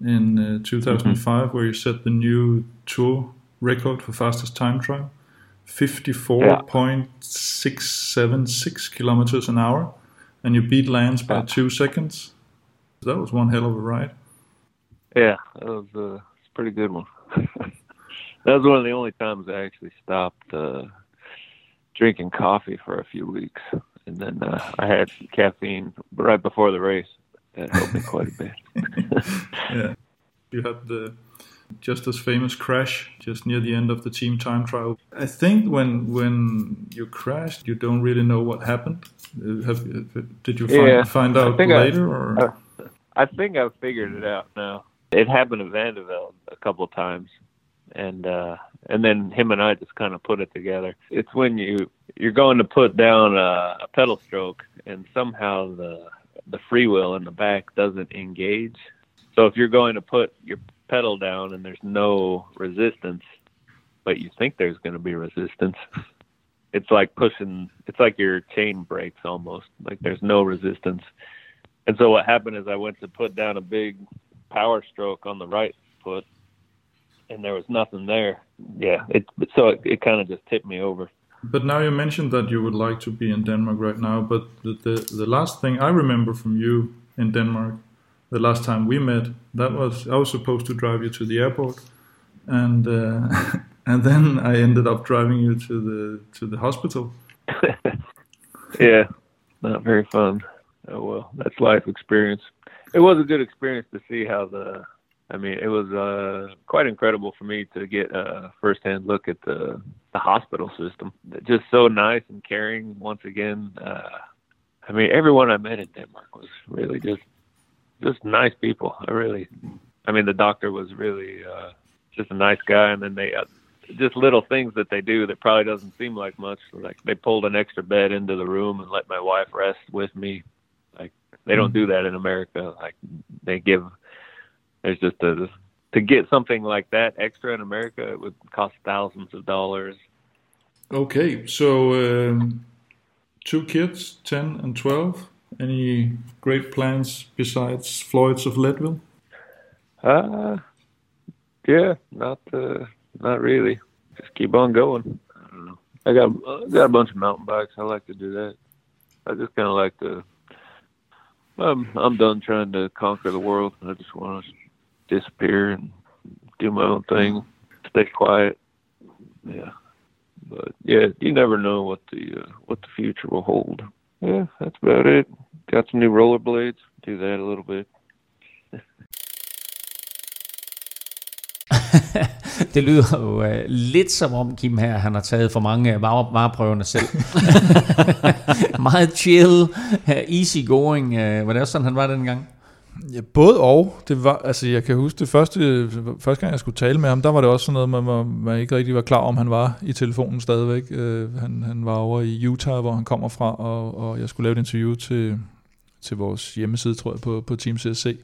S3: in uh, 2005, where you set the new tour record for fastest time trial, 54.676 kilometers an hour, and you beat Lance by
S1: Yeah.
S3: two seconds. That was one hell of a ride.
S1: yeah, that was uh, a pretty good one. that was one of the only times I actually stopped uh, drinking coffee for a few weeks. and then uh, I had caffeine right before the race. That helped me quite a bit.
S7: yeah. You had the just as famous crash just near the end of the team time trial. I think when when you crashed, you don't really know what happened. Uh, Have, did you find,
S1: Yeah,
S7: find out
S1: think I-
S7: later? or
S1: I, I think I've figured it out now. It happened at Vandeveld a couple of times, and uh, and then him and I just kind of put it together. It's when you you're going to put down a, a pedal stroke, and somehow the the freewheel in the back doesn't engage. So if you're going to put your pedal down and there's no resistance, but you think there's going to be resistance, it's like pushing. It's like your chain breaks almost. Like there's no resistance. And so what happened is I went to put down a big power stroke on the right foot, and there was nothing there. Yeah, it so it, it kind of just tipped me over.
S7: But now you mentioned that you would like to be in Denmark right now. But the, the, the last thing I remember from you in Denmark, the last time we met, that was I was supposed to drive you to the airport, and uh, and then I ended up driving you to the to the hospital.
S1: Yeah, not very fun. Oh well, that's life experience. It was a good experience to see how the. I mean, it was uh, quite incredible for me to get a firsthand look at the the hospital system. Just so nice and caring. Once again, uh, I mean, everyone I met in Denmark was really just just nice people. I really, I mean, the doctor was really uh, just a nice guy, and then they uh, just little things that they do that probably doesn't seem like much. Like they pulled an extra bed into the room and let my wife rest with me. Like they don't do that in America. Like they give. There's just a to get something like that extra in America, it would cost thousands of dollars.
S7: Okay, so um, two kids, ten and twelve. Any great plans besides Floyd's of Leadville?
S1: Uh, yeah, not uh, not really. Just keep on going. I don't know. I got uh, got a bunch of mountain bikes. I like to do that. I just kind of like to. I'm I'm done trying to conquer the world. I just want to disappear and do my own thing, stay quiet. Yeah, but yeah, you never know what the uh, what the future will hold. Yeah, that's about it. Got some new rollerblades. Do that a little bit.
S2: det lyder jo uh, lidt som om Kim her, han har taget for mange var- vareprøverne selv. Meget chill, uh, easy going. Uh, var det også sådan, han var dengang?
S3: Ja, både og. Det var, altså, jeg kan huske det første, første gang, jeg skulle tale med ham, der var det også sådan noget, man, var, man ikke rigtig var klar om, han var i telefonen stadigvæk. Øh, han, han var over i Utah, hvor han kommer fra, og, og jeg skulle lave et interview til, til vores hjemmeside, tror jeg, på, på Team CSC.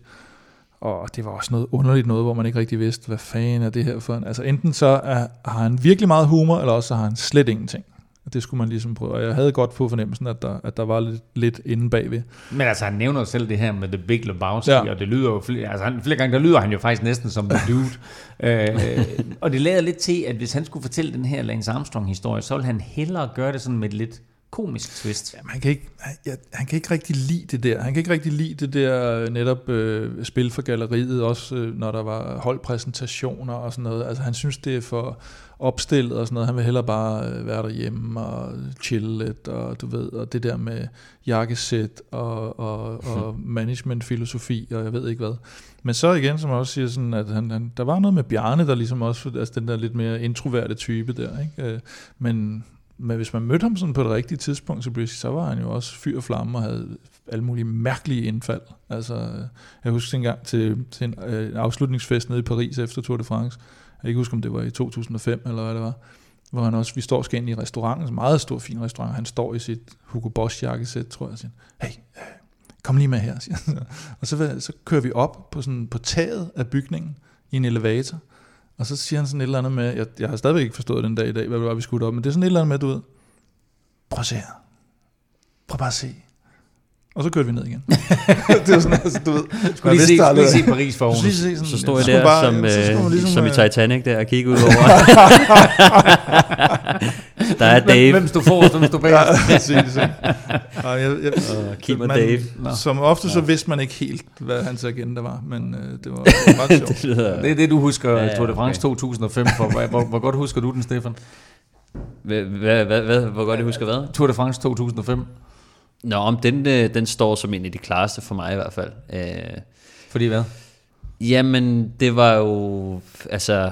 S3: Og det var også noget underligt noget, hvor man ikke rigtig vidste, hvad fanden er det her for en... Altså enten så er, har han virkelig meget humor, eller også så har han slet ingenting. Det skulle man ligesom prøve. Og jeg havde godt på fornemmelsen, at der, at der var lidt, lidt inde bagved.
S2: Men altså, han nævner selv det her med The Big Lebowski,
S3: Ja.
S2: og det lyder jo flere, altså, han, flere gange, der lyder han jo faktisk næsten som The Dude. øh, og det lader lidt til, at hvis han skulle fortælle den her Lance Armstrong-historie, så ville han hellere gøre det sådan med et lidt komisk twist.
S3: Jamen, han, kan ikke, han, ja, han kan ikke rigtig lide det der. Han kan ikke rigtig lide det der øh, netop øh, spil for galleriet, også øh, når der var holdpræsentationer og sådan noget. Altså han synes, det er for opstillet og sådan noget. Han vil hellere bare øh, være derhjemme og chille lidt, og du ved, og det der med jakkesæt og, og, og managementfilosofi, og jeg ved ikke hvad. Men så igen, som jeg også siger, sådan, at han, han, der var noget med Bjarne, der ligesom også, altså den der lidt mere introverte type der, ikke? Øh, Men, men hvis man mødte ham sådan på det rigtige tidspunkt, så, så var han jo også fyr og flamme og havde alle mulige mærkelige indfald. Altså, jeg husker en gang til, til en, øh, afslutningsfest nede i Paris efter Tour de France kan ikke huske, om det var i 2005 eller hvad det var. Hvor han også, vi står og skal ind i restauranten, en meget stor, fin restaurant. Han står i sit Hugo Boss jakkesæt, tror jeg, og siger, hey, øh, kom lige med her, siger han. Og så, så kører vi op på, sådan, på taget af bygningen i en elevator, og så siger han sådan et eller andet med, jeg, jeg har stadigvæk ikke forstået den dag i dag, hvad det var, vi skulle op, men det er sådan et eller andet med, du ved, prøv at se her. Prøv bare at se. Og så kørte vi ned igen. det var sådan, altså, du ved.
S2: Skulle lige se, skulle lige se Paris for oven.
S3: sådan,
S4: Så står jeg der
S3: bare-
S4: som,
S3: så
S4: øh,
S3: ligesom,
S4: som i
S3: øh,
S4: Titanic der og kigge ud over. der er
S2: Hvem,
S4: Dave.
S2: hvem stod forrest, hvem stod bag?
S3: Ja, præcis. Ej, jeg, jeg,
S4: Kim
S3: man,
S4: Dave.
S3: Som ofte så vidste man ikke helt, hvad hans agenda var, men øh, det var det var ret sjovt.
S4: det lyder...
S2: Det er det, du husker
S4: Ja,
S2: Tour de France
S4: okay.
S2: 2005 for. Hvor, hvor, hvor godt husker du den, Stefan?
S4: Hvad, hvad, hvad, hvad, hvor godt jeg husker hvad?
S2: Tour de France 2005.
S4: Nå, om den, øh, den står som en af de klareste for mig i hvert fald. Øh,
S2: Fordi hvad?
S4: Jamen, det var jo, altså,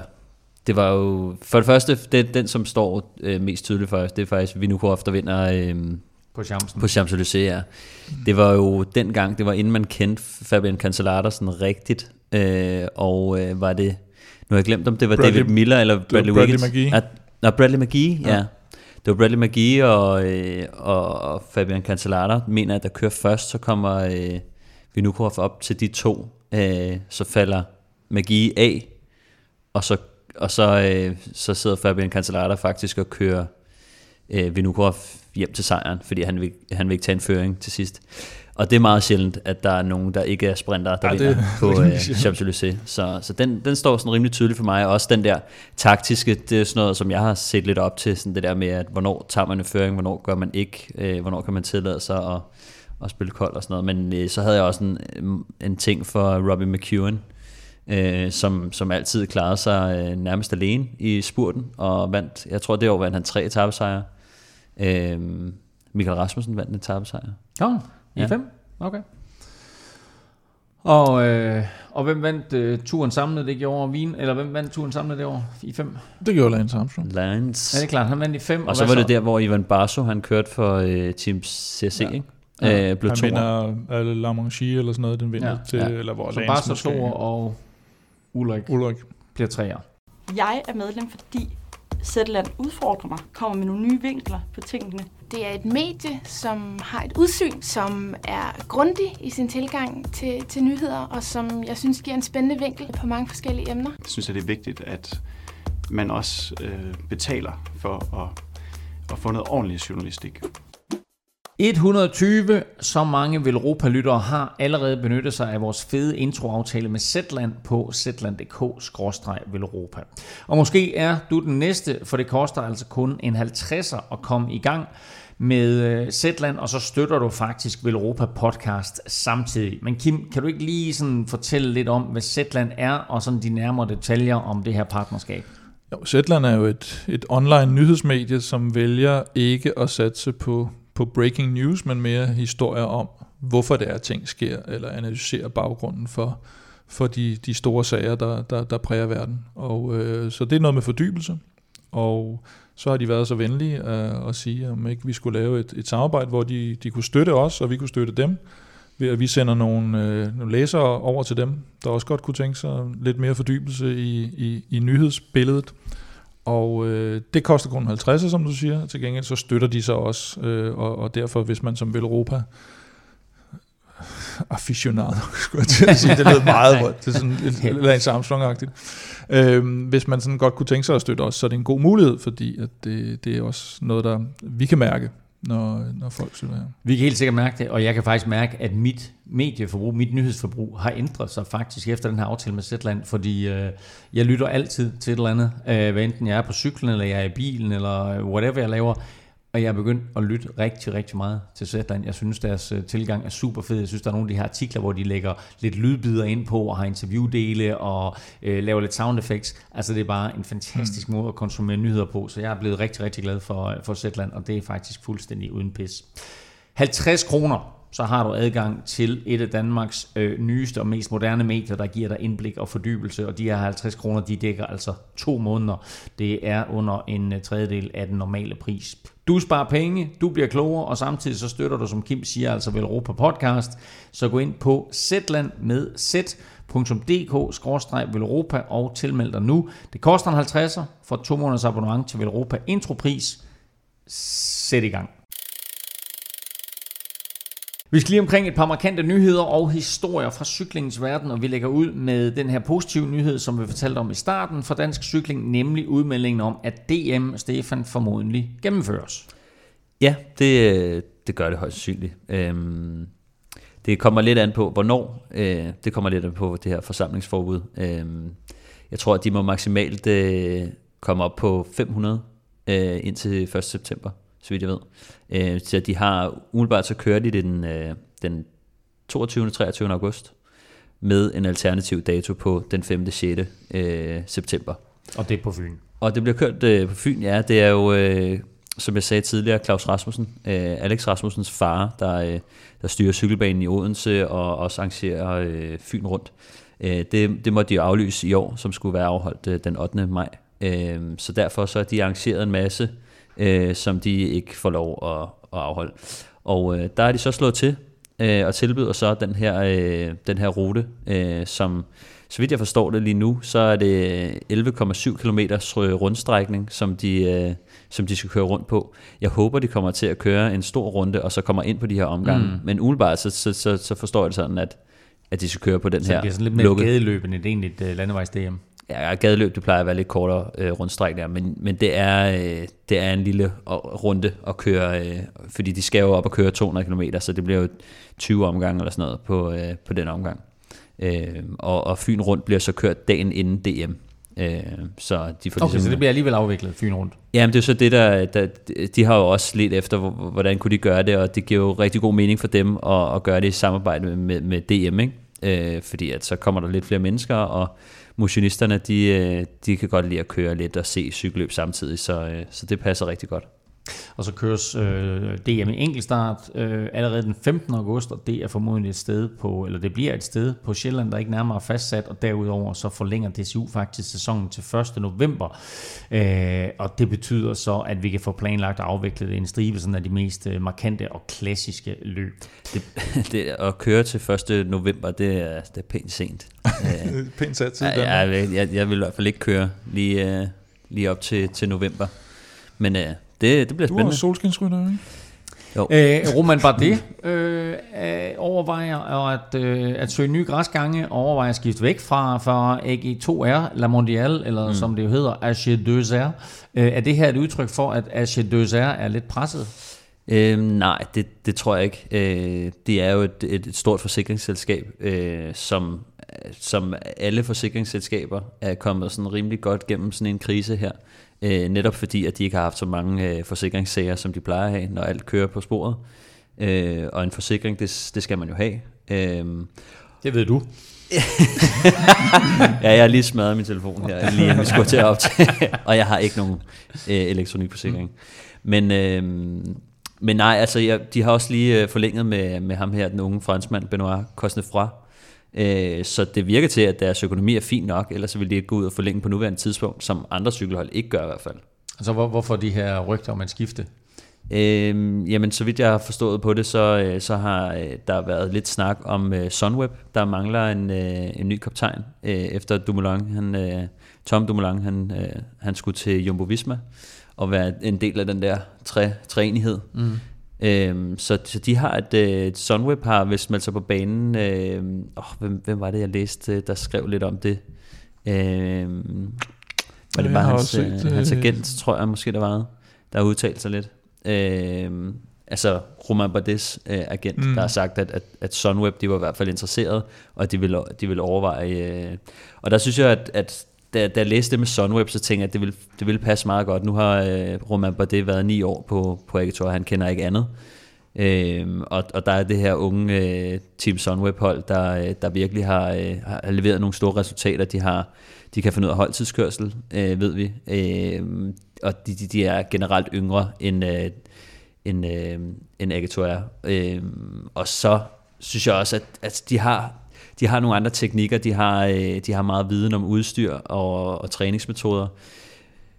S4: det var jo, for det første, det, den som står øh, mest tydeligt for os, det er faktisk Vinokurov, der vinder øh,
S2: På chancen.
S4: på Champs-Élysées, ja. Det var jo dengang, det var inden man kendte Fabian Cancellara sådan rigtigt, øh, og øh, var det, nu har jeg glemt, om det var
S3: Bradley-
S4: David Miller eller Bradley,
S3: Bradley
S4: Wiggins.
S3: McGee.
S4: At, nå, Bradley McGee, ja. ja. Det var Bradley McGee og, øh, og, Fabian Cancellara, mener at der kører først, så kommer øh, Vinukov op til de to, øh, så falder McGee af, og så, og så, øh, så sidder Fabian Cancellara faktisk og kører øh, Vinukov hjem til sejren, fordi han vil, han vil ikke tage en føring til sidst. Og det er meget sjældent, at der er nogen, der ikke er sprinter, der
S3: Ja,
S4: ja, vinder
S3: er
S4: på øh. Champs-Élysées. Så, så den, den står sådan rimelig tydeligt for mig. Og også den der taktiske, det er sådan noget, som jeg har set lidt op til, sådan det der med, at hvornår tager man en føring, hvornår gør man ikke, øh, hvornår kan man tillade sig at, at spille kold og sådan noget. Men øh, så havde jeg også en, en ting for Robbie McEwen, øh, som, som altid klarede sig øh, nærmest alene i spurten, og vandt, jeg tror det år vandt han tre etappesejre. Øh, Michael Rasmussen vandt en etappesejr.
S2: Nå, i
S4: Ja.
S2: fem? Okay. Og, øh, og hvem vandt øh, turen samlet det år? Wien, eller hvem vandt turen samlet det år i fem?
S3: Det gjorde Lance Armstrong.
S4: Lines.
S2: Ja, det er klart, han vandt i fem.
S4: Og så
S2: hvad
S4: var det der, hvor Ivan Barso, han kørte for øh, Team CC, ja. ikke? Ja. Øh, blev
S3: Han
S4: to.
S3: vinder øh, La Manche eller sådan noget, den vinder
S2: Ja.
S3: til,
S4: Ja.
S3: eller hvor
S2: Så
S3: Lance
S2: bare så
S3: måske.
S2: to og Ulrik
S3: Ulrik.
S2: bliver treer.
S8: Jeg er medlem, fordi Zetland udfordrer mig, kommer med nogle nye vinkler på tingene.
S9: Det er et medie, som har et udsyn, som er grundig i sin tilgang til, til nyheder, og som jeg synes giver en spændende vinkel på mange forskellige emner.
S10: Jeg synes, at det er vigtigt, at man også øh, betaler for at, at få noget ordentlig journalistik.
S2: 120, så mange Velropa-lyttere har allerede benyttet sig af vores fede introaftale med Zetland på zetland.dk-velropa. Og måske er du den næste, for det koster altså kun en 50'er at komme i gang med øh, Zetland, og så støtter du faktisk Velropa podcast samtidig. Men Kim, kan du ikke lige sådan fortælle lidt om, hvad Zetland er, og sådan de nærmere detaljer om det her partnerskab?
S3: Jo, Zetland er jo et, et online nyhedsmedie, som vælger ikke at satse på, på breaking news, men mere historier om, hvorfor det er, at ting sker, eller analysere baggrunden for, for de, de store sager, der, der, der præger verden. Og øh, så det er noget med fordybelse, og så har de været så venlige øh, at sige, om ikke vi skulle lave et, et samarbejde, hvor de, de kunne støtte os, og vi kunne støtte dem, ved at vi sender nogle, øh, nogle læsere over til dem, der også godt kunne tænke sig lidt mere fordybelse i, i, i nyhedsbilledet. Og øh, det koster kun 50, som du siger. Til gengæld så støtter de sig også, øh, og, og derfor hvis man som Velropa aficionado, skulle jeg til at sige. Det lød meget rødt. Det er sådan lidt Lance Armstrong-agtigt. Øhm, hvis man sådan godt kunne tænke sig at støtte os, så er det en god mulighed, fordi at det, det er også noget, der vi kan mærke, når, når folk støtter her.
S2: Vi kan helt sikkert mærke det, og jeg kan faktisk mærke, at mit medieforbrug, mit nyhedsforbrug har ændret sig faktisk efter den her aftale med Zetland, fordi øh, jeg lytter altid til et eller andet, øh, hvad enten jeg er på cyklen, eller jeg er i bilen, eller whatever jeg laver, og jeg er begyndt at lytte rigtig, rigtig meget til Zetland. Jeg synes, deres øh, tilgang er super fed. Jeg synes, der er nogle af de her artikler, hvor de lægger lidt lydbider ind på, og har interviewdele, og øh, laver lidt sound effects. Altså, det er bare en fantastisk måde at konsumere nyheder på, så jeg er blevet rigtig, rigtig glad for, øh, for Zetland, og det er faktisk fuldstændig uden pis. 50 kroner, så har du adgang til et af Danmarks øh, nyeste og mest moderne medier, der giver dig indblik og fordybelse, og de her 50 kroner, de dækker altså to måneder. Det er under en øh, tredjedel af den normale pris. Du sparer penge, du bliver klogere, og samtidig så støtter du, som Kim siger, altså Velropa Podcast. Så gå ind på Zetland med z.dk-velropa og tilmeld dig nu. Det koster en 50'er for to måneders abonnement til Velropa Intropris. Sæt i gang. Vi skal lige omkring et par markante nyheder og historier fra cyklingens verden, og vi lægger ud med den her positive nyhed, som vi fortalte om i starten for dansk cykling, nemlig udmeldingen om, at DM Stefan formodentlig gennemføres.
S4: Ja, det, det gør det højst sandsynligt. Øhm, det kommer lidt an på, hvornår. Øh, det kommer lidt an på det her forsamlingsforbud. Øhm, jeg tror, at de må maksimalt øh, komme op på 500 øh, indtil 1. september, så vidt jeg ved. Øh, så de har umiddelbart så kører de det den, øh, den 22. og 23. august med en alternativ dato på den 5. og 6. Øh, september.
S2: Og det er på Fyn.
S4: Og det bliver kørt øh, på Fyn, ja. Det er jo øh, som jeg sagde tidligere, Claus Rasmussen, øh, Alex Rasmussens far, der, øh, der styrer cykelbanen i Odense og også arrangerer øh, Fyn rundt. Øh, det, det måtte de jo aflyse i år, som skulle være afholdt øh, den 8. maj. Øh, så derfor så har de arrangeret en masse, øh, som de ikke får lov at, at afholde. Og øh, der er de så slået til øh, og tilbyder så den her, øh, den her rute, øh, som så vidt jeg forstår det lige nu, så er det 11,7 km rundstrækning, som de, øh, som de skal køre rundt på. Jeg håber, de kommer til at køre en stor runde, og så kommer ind på de her omgange. Mm. Men umiddelbart, så, så, så, så forstår jeg det sådan, at, at de skal køre på den
S2: så
S4: her
S2: det bliver sådan lidt mere
S4: lukkede-
S2: gadeløb end et egentligt uh, landevejs-DM.
S4: Ja, gadeløb, det plejer at være lidt kortere øh, rundstrækninger, men, men det, er, øh, det er en lille runde at køre, øh, fordi de skal jo op og køre 200 km, så det bliver jo 20 omgange eller sådan noget på, øh, på den omgang. Øh, og, og Fyn rundt bliver så kørt dagen inden DM. Øh, så de får
S2: Okay,
S4: ligesom,
S2: så det bliver alligevel afviklet Fyn rundt.
S4: Jamen det er så det, der, der, de har jo også lidt efter, hvor- hvordan kunne de gøre det, og det giver jo rigtig god mening for dem at, at gøre det i samarbejde med, med, med DM, ikke? Øh, fordi at så kommer der lidt flere mennesker, og motionisterne, de, øh, de kan godt lide at køre lidt og se cykelløb samtidig, så, øh, så det passer rigtig godt.
S2: Og så køres øh, DM i enkeltstart øh, allerede den 15. august, og det er formodentlig et sted på, eller det bliver et sted på Sjælland, der ikke nærmere er fastsat, og derudover så forlænger DCU faktisk sæsonen til 1. november. Øh, og det betyder så, at vi kan få planlagt og afviklet en stribe sådan af de mest øh, markante og klassiske løb.
S4: Det, det, at køre til 1. november, det er, det er pænt sent.
S3: Pænt sat til
S4: Ja, jeg, jeg, jeg vil i hvert fald ikke køre lige, øh, lige op til, til november. Men øh, det, det bliver
S3: Du er
S4: spændende.
S3: solskinsrytter, ikke?
S4: Jo.
S2: Øh, Roman Bardet øh, øh, overvejer at, øh, at søge nye græsgange og overvejer at skifte væk fra, fra AG2R, La Mondiale, eller mm. som det jo hedder, AG2R. Øh, er det her et udtryk for, at AG2R er lidt presset?
S4: Øhm, nej, det, det tror jeg ikke. Øh, det er jo et, et, et stort forsikringsselskab, øh, som, som alle forsikringsselskaber er kommet sådan rimelig godt gennem sådan en krise her. Øh, netop fordi, at de ikke har haft så mange øh, forsikringssager, som de plejer at have, når alt kører på sporet. Øh, og en forsikring, det, det skal man jo have. Øh,
S2: Det ved du.
S4: ja, jeg har lige smadret min telefon her, lige inden vi skulle til at optage, og jeg har ikke nogen øh, elektronikforsikring. Men, øh, men nej, altså jeg, de har også lige øh, forlænget med, med ham her, den unge franskmand, Benoit Cosnefroy, øh, så det virker til, at deres økonomi er fin nok, ellers vil de ikke gå ud og forlænge på nuværende tidspunkt, som andre cykelhold ikke gør i hvert fald.
S2: Altså hvor, hvorfor de her rygter om at skifte?
S4: Øhm, jamen, så vidt jeg har forstået på det, så, øh, så har øh, der været lidt snak om øh, Sunweb. Der mangler en, øh, en ny kaptajn, øh, efter Dumoulin, han, øh, Tom Dumoulin, han, øh, han skulle til Jumbo Visma og være en del af den der træ, træenighed.
S2: Mm.
S4: Øhm, så, så de har et, øh, Sunweb har vist meldt sig på banen. Øh, åh, hvem, hvem var det, jeg læste, der skrev lidt om det? Øh, var det bare hans,
S3: set,
S4: øh, hans
S3: øh,
S4: agent, tror jeg måske, der var, der har udtalt sig lidt. Øh, altså Romain Bardets øh, agent,
S3: Mm.
S4: mm. der har sagt, at, at, at Sunweb, de var i hvert fald interesseret, og de ville, de ville overveje. Øh, og der synes jeg, at, at da, da jeg læste det med Sunweb, så tænkte jeg, at det ville, det ville passe meget godt. Nu har øh, Roman Bardet været ni år på, på Agitor, og han kender ikke andet. Øhm, og, og der er det her unge øh, Team Sunweb hold, der, øh, der virkelig har, øh, har leveret nogle store resultater. De har de kan finde ud af holdtidskørsel, øh, ved vi. Øh, og de, de, de er generelt yngre end, øh, end, øh, end Agitor er. Øh, og så synes jeg også, at, at de har de har nogle andre teknikker, de har, øh, de har meget viden om udstyr og, og træningsmetoder.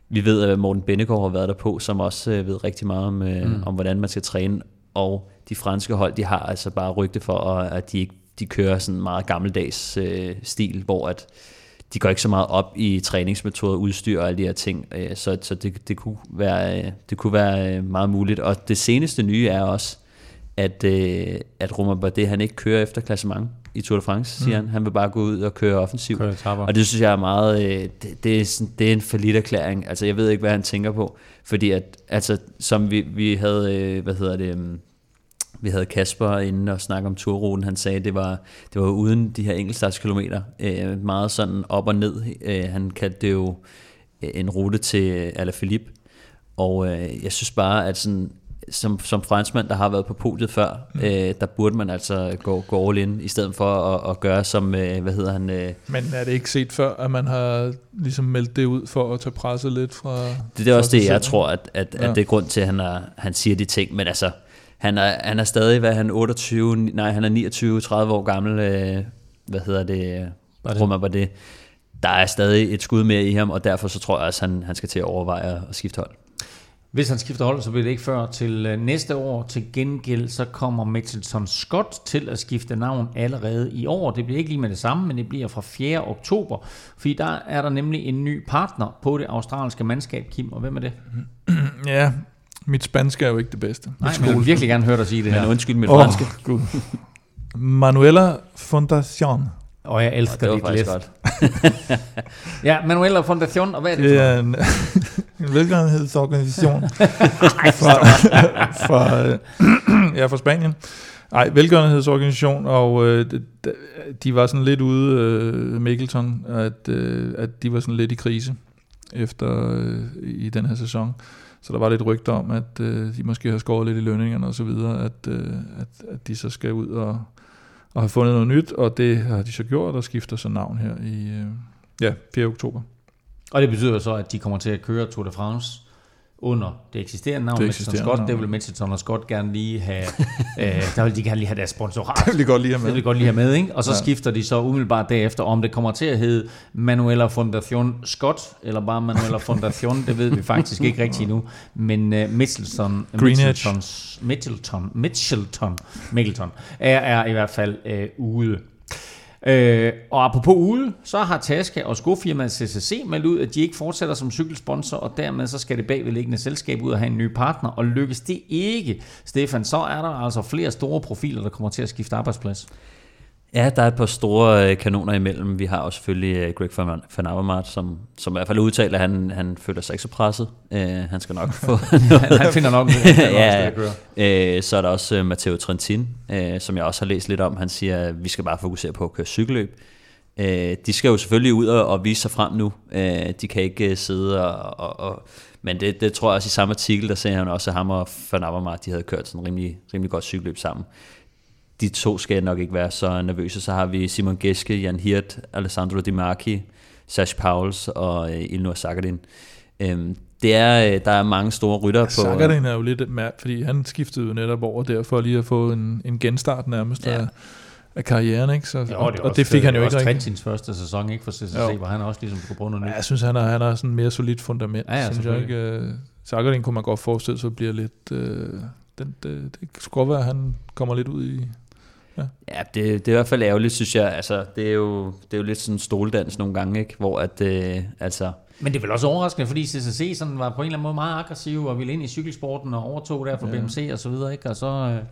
S4: Vi ved, at Morten Bennegaard har været der på, som også øh, ved rigtig meget om, øh,
S2: Mm.
S4: om, hvordan man skal træne. Og de franske hold, de har altså bare rygte for, at at de, ikke, de kører sådan meget gammeldags øh, stil, hvor at de går ikke så meget op i træningsmetoder, udstyr og alle de her ting. Øh, så så det, det, kunne være, øh, det kunne være øh, meget muligt. Og det seneste nye er også, at, øh, at Romain Bardet, han ikke kører efter klassement i Tour de France, siger
S2: Mm.
S4: han. Han vil bare gå ud og køre offensiv.
S2: Køre.
S4: Og det synes jeg er meget, øh, det, det, er sådan, det er en forlidt erklæring. Altså jeg ved ikke, hvad han tænker på. Fordi at, altså som vi, vi havde, øh, hvad hedder det, øhm, vi havde Kasper inde og snakke om turruten. Han sagde, det var, det var uden de her enkeltstartskilometer. Øh, meget sådan op og ned. Øh, han kaldte det jo øh, en rute til Alaphilippe. Og øh, jeg synes bare, at sådan, som, som franskmand, der har været på podiet før, mm. øh, der burde man altså gå, gå all in, i stedet for at, at gøre som, øh, hvad hedder han? Øh,
S3: Men er det ikke set før, at man har ligesom meldt det ud for at tage presset lidt fra...
S4: det er også det, jeg tror, at, at,
S3: Ja.
S4: at det er grund til, at han, er, han siger de ting. Men altså, han er, han er stadig, hvad han, 28, nej, han er 29-30 år gammel, øh, hvad hedder det,
S2: Var det?
S4: Romain Bardet. Der er stadig et skud mere i ham, og derfor så tror jeg også, han, han skal til at overveje at skifte hold.
S2: Hvis han skifter hold, så bliver det ikke før til øh, næste år. Til gengæld så kommer Mitchelton Scott til at skifte navn allerede i år. Det bliver ikke lige med det samme, men det bliver fra 4. oktober. Fordi der er der nemlig en ny partner på det australske mandskab, Kim. Og hvem er det?
S3: Ja, mit spansk er jo ikke det bedste.
S2: Nej, men jeg vil virkelig gerne høre dig sige det her.
S4: Men undskyld mit
S3: Åh,
S4: franske.
S3: Manuela Fondacion.
S2: Og jeg elsker
S4: det
S2: dit lidt.
S4: godt.
S2: Ja, Manuela Fondacion, og hvad er det
S3: Det er en, en velgørenhedsorganisation fra, fra, øh, ja, fra Spanien. Nej, velgørenhedsorganisation, og øh, de- de var sådan lidt ude, øh, Mikkelton, at, øh, at de var sådan lidt i krise efter øh, i den her sæson. Så der var lidt rygter om, at øh, de måske har skåret lidt i lønningerne og så videre, at, øh, at, at de så skal ud og, og har fundet noget nyt, og det har de så gjort, og skifter så navn her i øh, ja, 4. oktober.
S2: Og det betyder så, at de kommer til at køre Tour de France under det eksisterende navn,
S3: Det
S2: Mitchelton
S3: eksisterende
S2: Scott.
S3: navn.
S2: Det vil Mitchelton og Scott gerne lige have, øh, der vil de gerne lige have deres sponsorat.
S3: Det vil de godt lige have
S2: Det
S3: med.
S2: vil de godt lige have med, ikke? Og så
S3: Ja.
S2: skifter de så umiddelbart derefter, om det kommer til at hedde Manuela Fondacion Scott, eller bare Manuela Fondacion, det ved vi faktisk ikke rigtigt endnu. Men uh, Mitchelton,
S3: Greenwich.
S2: Mitcheltons, Mitchelton, Mitchelton, Mikkelton er, er i hvert fald øh, ude. Øh, og apropos ude, så har Taske og skofirmaet CCC meldt ud, at de ikke fortsætter som cykelsponsor, og dermed så skal det bagvedliggende selskab ud og have en ny partner. Og lykkes det ikke, Stefan, så er der altså flere store profiler, der kommer til at skifte arbejdsplads.
S4: Ja, der er et par store øh, kanoner imellem. Vi har jo selvfølgelig øh, Greg van, van Avermaet, som, som i hvert fald udtaler, at han, han føler sig ikke så presset. Uh, han skal nok få
S2: Han finder nok at
S4: ja,
S2: kører.
S4: øh, så er der også uh, Matteo Trentin, uh, som jeg også har læst lidt om. Han siger, at vi skal bare fokusere på at køre cykelløb. Uh, de skal jo selvfølgelig ud og, og vise sig frem nu. Uh, de kan ikke uh, sidde og... og, og men det, det tror jeg også i samme artikel, der sagde han også, at ham og Van Avermaet, de havde kørt sådan rimelig, rimelig godt cykelløb sammen de to skal nok ikke være så nervøse. Så har vi Simon Geske, Jan Hirt, Alessandro Di Marchi, Sash Pauls og øh, Ilnur Sakarin. Øhm, det er, øh, der er mange store rytter på...
S3: Sakarin er jo lidt mærk, fordi han skiftede jo netop over der for lige at få en, en genstart nærmest
S4: Ja.
S3: ja. af, af karrieren, ikke? Så,
S2: Jo,
S3: og,
S2: det,
S3: og
S2: også,
S3: det fik han jo
S2: det
S3: ikke
S2: også
S3: rigtig.
S2: Trentins første sæson, ikke for CCC,
S3: Jo.
S2: hvor han også ligesom skulle bruge noget
S3: Ja,
S2: nyt.
S3: jeg synes, han har, han har sådan mere solidt fundament,
S2: Ja, ja,
S3: synes jeg ikke. Øh, Sakarin kunne man godt forestille sig bliver lidt... Øh, den, det, det skulle godt være, at han kommer lidt ud i...
S4: Ja, det, det er i hvert fald ærgerligt, synes jeg. Altså, det, er jo, det er jo lidt sådan en stoledans nogle gange, ikke? hvor at, øh, altså,
S2: Men det er vel også overraskende, fordi CCC sådan var på en eller anden måde meget aggressiv og ville ind i cykelsporten og overtog der fra
S3: Ja.
S2: BMC og så videre, ikke? Og så, øh,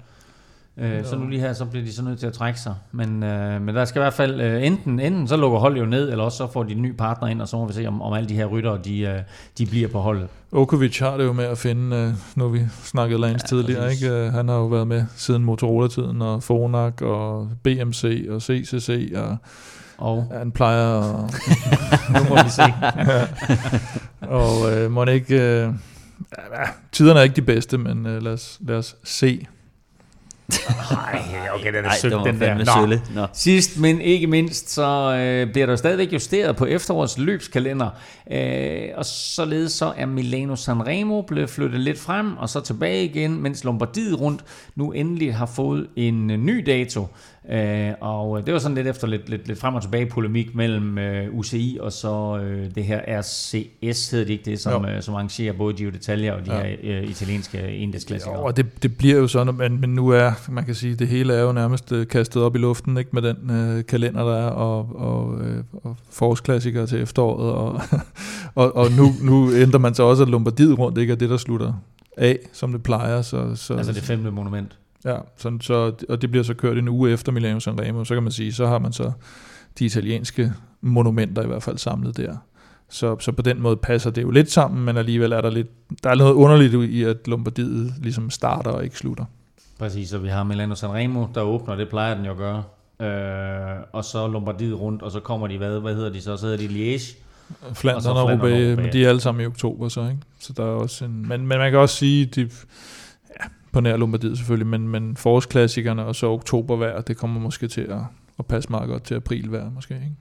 S2: øh, så nu lige her, så bliver de så nødt til at trække sig. Men, øh, men der skal i hvert fald øh, enten, enten så lukker holdet jo ned, eller også så får de en ny partner ind, og så må vi se, om, om alle de her ryttere, de, øh, de bliver på holdet.
S3: Okovic har det jo med at finde, øh, nu vi snakket Lance
S2: Ja,
S3: ja, tidligere,
S2: præcis.
S3: ikke? Øh, han har jo været med siden Motorola-tiden, og Fonak, og BMC, og CCC, og
S2: Og
S3: han plejer at...
S2: nu må vi se.
S3: og øh, må ikke... Øh, ja, tiderne er ikke de bedste, men øh, lad, os, lad os se.
S2: Nej, okay, den er
S4: ej, var
S2: den der. Nå.
S4: sølle. Nå.
S2: Sidst, men ikke mindst, så øh, bliver der stadigvæk justeret på efterårets løbskalender. Øh, og således så er Milano Sanremo blevet flyttet lidt frem og så tilbage igen, mens Lombardiet rundt nu endelig har fået en øh, ny dato. Øh, og øh, det var sådan lidt efter lidt, lidt, lidt frem og tilbage polemik mellem øh, UCI og så øh, det her RCS, hedder det ikke det, som, øh, som arrangerer både Giro d'Italia og de
S3: Ja.
S2: her øh, italienske endagsklassikere.
S3: Og det, det bliver jo sådan, men, men nu er, man kan sige, det hele er jo nærmest øh, kastet op i luften, ikke med den øh, kalender, der er, og, og, øh, og forårsklassikere til efteråret, og, og, og nu, nu ændrer man så også, at Lombardiet rundt ikke er det, der slutter af, som det plejer. Så, så,
S2: Altså det femte monument.
S3: Ja, sådan, så, og det bliver så kørt en uge efter Milano Sanremo, så kan man sige, så har man så de italienske monumenter i hvert fald samlet der. Så, så på den måde passer det jo lidt sammen, men alligevel er der lidt, der er noget underligt i, at Lombardiet ligesom starter og ikke slutter.
S2: Præcis, så vi har Milano Sanremo, der åbner, det plejer den jo at gøre. Øh, og så Lombardiet rundt, og så kommer de, hvad, hvad hedder de så? Så hedder de Liège.
S3: Flandern
S2: Og
S3: og,
S2: og
S3: Roubaix, men de er alle sammen i oktober så, ikke? Så der er også en, men, men man kan også sige, de, på nær Lombardiet selvfølgelig, men, men forårsklassikerne og så oktobervejr, det kommer måske til at, at passe meget godt til aprilvejr måske. Ikke?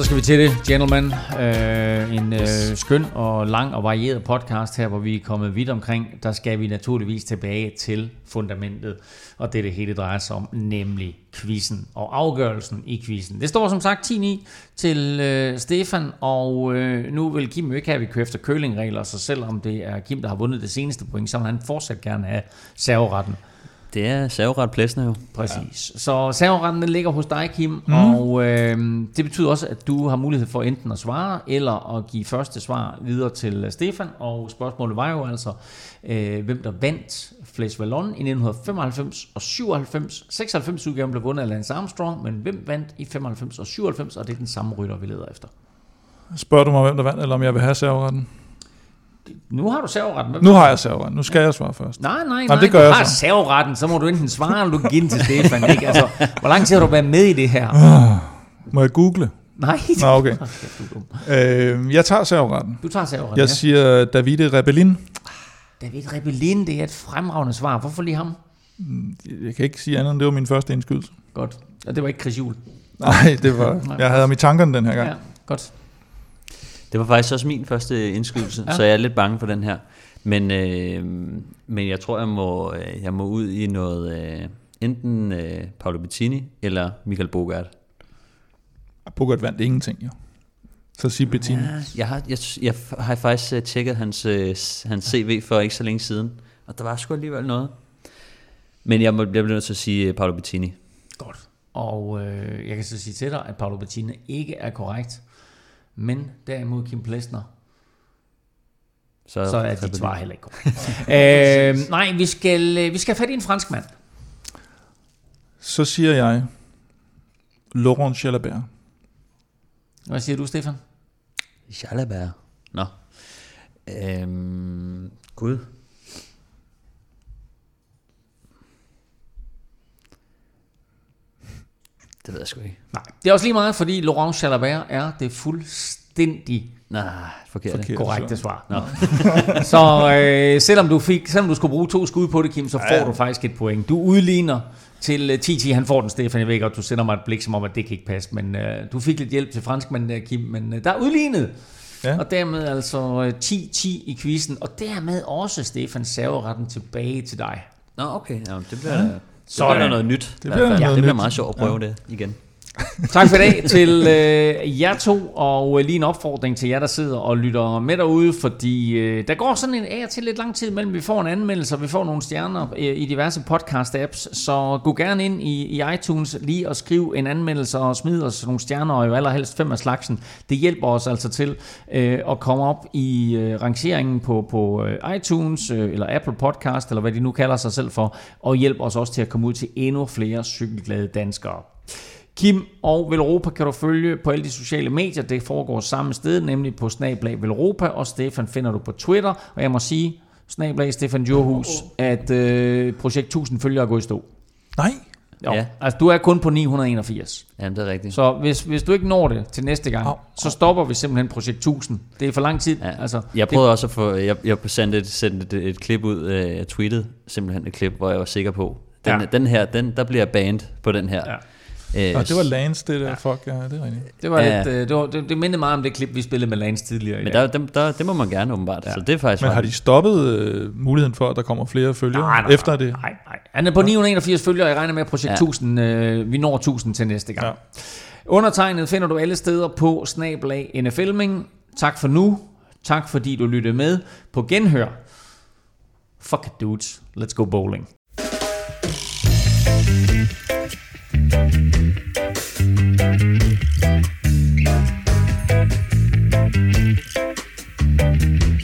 S2: Så skal vi til det, gentlemen. Øh, en øh, skøn og lang og varieret podcast her, hvor vi er kommet vidt omkring. Der skal vi naturligvis tilbage til fundamentet, og det det hele drejer sig om, nemlig quizzen og afgørelsen i quizzen. Det står som sagt 10-9 til øh, Stefan, og øh, nu vil Kim jo ikke have, at vi kører efter kølingregler, så selvom det er Kim, der har vundet det seneste point, så vil han fortsat gerne have serveretten.
S4: Det er serveret plæsner jo.
S2: Præcis. Ja. Så serveretten den ligger hos dig, Kim, mm. og øh, det betyder også, at du har mulighed for enten at svare, eller at give første svar videre til Stefan, og spørgsmålet var jo altså, øh, hvem der vandt Flash Vallon i 1995 og 97. 96 udgaven blev vundet af Lance Armstrong, men hvem vandt i 95 og 97, og det er den samme rytter, vi leder efter.
S3: Spørger du mig, hvem der vandt, eller om jeg vil have serveretten?
S2: Nu har du serveretten.
S3: Nu har jeg serveretten. Nu skal jeg svare først.
S2: Nej, nej, nej.
S3: Jamen, det gør
S2: du
S3: jeg
S2: har
S3: så.
S2: serveretten, så må du enten svare, eller du give den til Stefan. Ikke? Altså, hvor lang tid har du været med i det her?
S3: Ah, Må jeg google?
S2: Nej.
S3: Nå, okay. Øh, jeg tager serveretten.
S2: Du tager serveretten,
S3: Jeg
S2: ja.
S3: siger Davide Rebellin.
S2: David Rebellin, det er et fremragende svar. Hvorfor lige ham?
S3: Jeg kan ikke sige andet, end det var min første indskydelse.
S2: Godt. Og det var ikke Chris Juhl.
S3: Nej, det var, jeg havde ham i tankerne den her gang.
S2: Ja, godt.
S4: Det var faktisk også min første indskydelse,
S2: Ja.
S4: så jeg er lidt bange for den her. Men, øh, men jeg tror, jeg må, øh, jeg må ud i noget, øh, enten øh, Paolo Bettini eller Michael Bogart.
S3: Bogart vandt ingenting, jo. Så sig Bettini.
S4: Ja, jeg, har, jeg, jeg har faktisk øh, tjekket hans, øh, hans CV for ikke så længe siden, og der var sgu alligevel noget. Men jeg, må, jeg bliver nødt til at sige Paolo Bettini.
S2: Godt. Og øh, jeg kan så sige til dig, at Paolo Bettini ikke er korrekt. Men derimod Kim Plesner, så, så er dit svar heller ikke korrekt. øh, nej, vi skal, øh, vi skal have fat i en fransk mand.
S3: Så siger jeg Laurent Jalabert.
S2: Hvad siger du, Stefan?
S4: Jalabert. Nå. Øhm, Gud. Det ved jeg sgu ikke.
S2: Nej. Det er også lige meget, fordi Laurent Jalabert er det fuldstændig
S4: Nej, forkert.
S2: Forkert korrekte svar.
S4: Nå.
S2: så øh, selvom, du fik, selvom du skulle bruge to skud på det, Kim, så får
S3: Ja.
S2: du faktisk et point. Du udligner til øh, 10-10. Han får den, Stefan. Jeg ved godt, du sender mig et blik som om, at det kan ikke passe. Men øh, du fik lidt hjælp til franskmanden der, Kim. Men øh, der er udlignet.
S3: Ja.
S2: Og dermed altså øh, 10-10 i quizzen. Og dermed også, Stefan, serveretten tilbage til dig.
S4: Nå, okay. Ja, det bliver, ja. Det
S2: Sådan.
S4: bliver noget nyt.
S3: Det bliver noget
S4: det bliver meget sjovt at prøve ja. det igen.
S2: Tak for i dag til øh, jer to, og øh, lige en opfordring til jer, der sidder og lytter med derude, fordi øh, der går sådan en af til lidt lang tid mellem, vi får en anmeldelse, og vi får nogle stjerner øh, i diverse podcast-apps, så gå gerne ind i, i iTunes lige og skriv en anmeldelse og smid os nogle stjerner, og jo allerhelst fem af slagsen. Det hjælper os altså til øh, at komme op i øh, rangeringen på, på øh, iTunes, øh, eller Apple Podcast, eller hvad de nu kalder sig selv for, og hjælper os også til at komme ud til endnu flere cykelglade danskere. Kim og Velropa kan du følge på alle de sociale medier. Det foregår samme sted, nemlig på Snablag Velropa, og Stefan finder du på Twitter. Og jeg må sige, Snablag Stefan Djurhus, at øh, projekt 1000 følger er gået i stå.
S3: Nej.
S2: Jo, ja. Altså du er kun på 981.
S4: Jamen, det er rigtigt.
S2: Så hvis, hvis du ikke når det til næste gang,
S3: Au,
S2: så stopper vi simpelthen projekt 1000. Det er for lang tid.
S4: Ja.
S2: Altså,
S4: Jeg prøvede også at få, jeg, jeg sendte et, sendte et, et klip ud, øh, jeg tweetede simpelthen et klip, hvor jeg var sikker på, den,
S2: Ja.
S4: ja. den her, den, der bliver banned på den her.
S2: Ja.
S4: Øh,
S3: Og det var Lance, det der. Ja. Fuck, ja, det er rigtigt.
S2: det, var
S4: Ja.
S2: lidt, øh, det, var, det, det mindede meget om det klip, vi spillede med Lance tidligere.
S4: Men der, der, der, det må man gerne åbenbart, ja. så det er faktisk
S3: Men har de stoppet øh, muligheden for, at der kommer flere følgere
S2: Nej, nej,
S3: efter det?
S2: Nej, nej. Han er på 981 følgere, jeg regner med, at projekt ja.
S4: Ja.
S2: 1000, øh, vi når 1000 til næste gang. Ja. Undertegnet finder du alle steder på snablag NFLming. Tak for nu. Tak fordi du lyttede med på genhør. Fuck it, dudes. Let's go bowling. thank you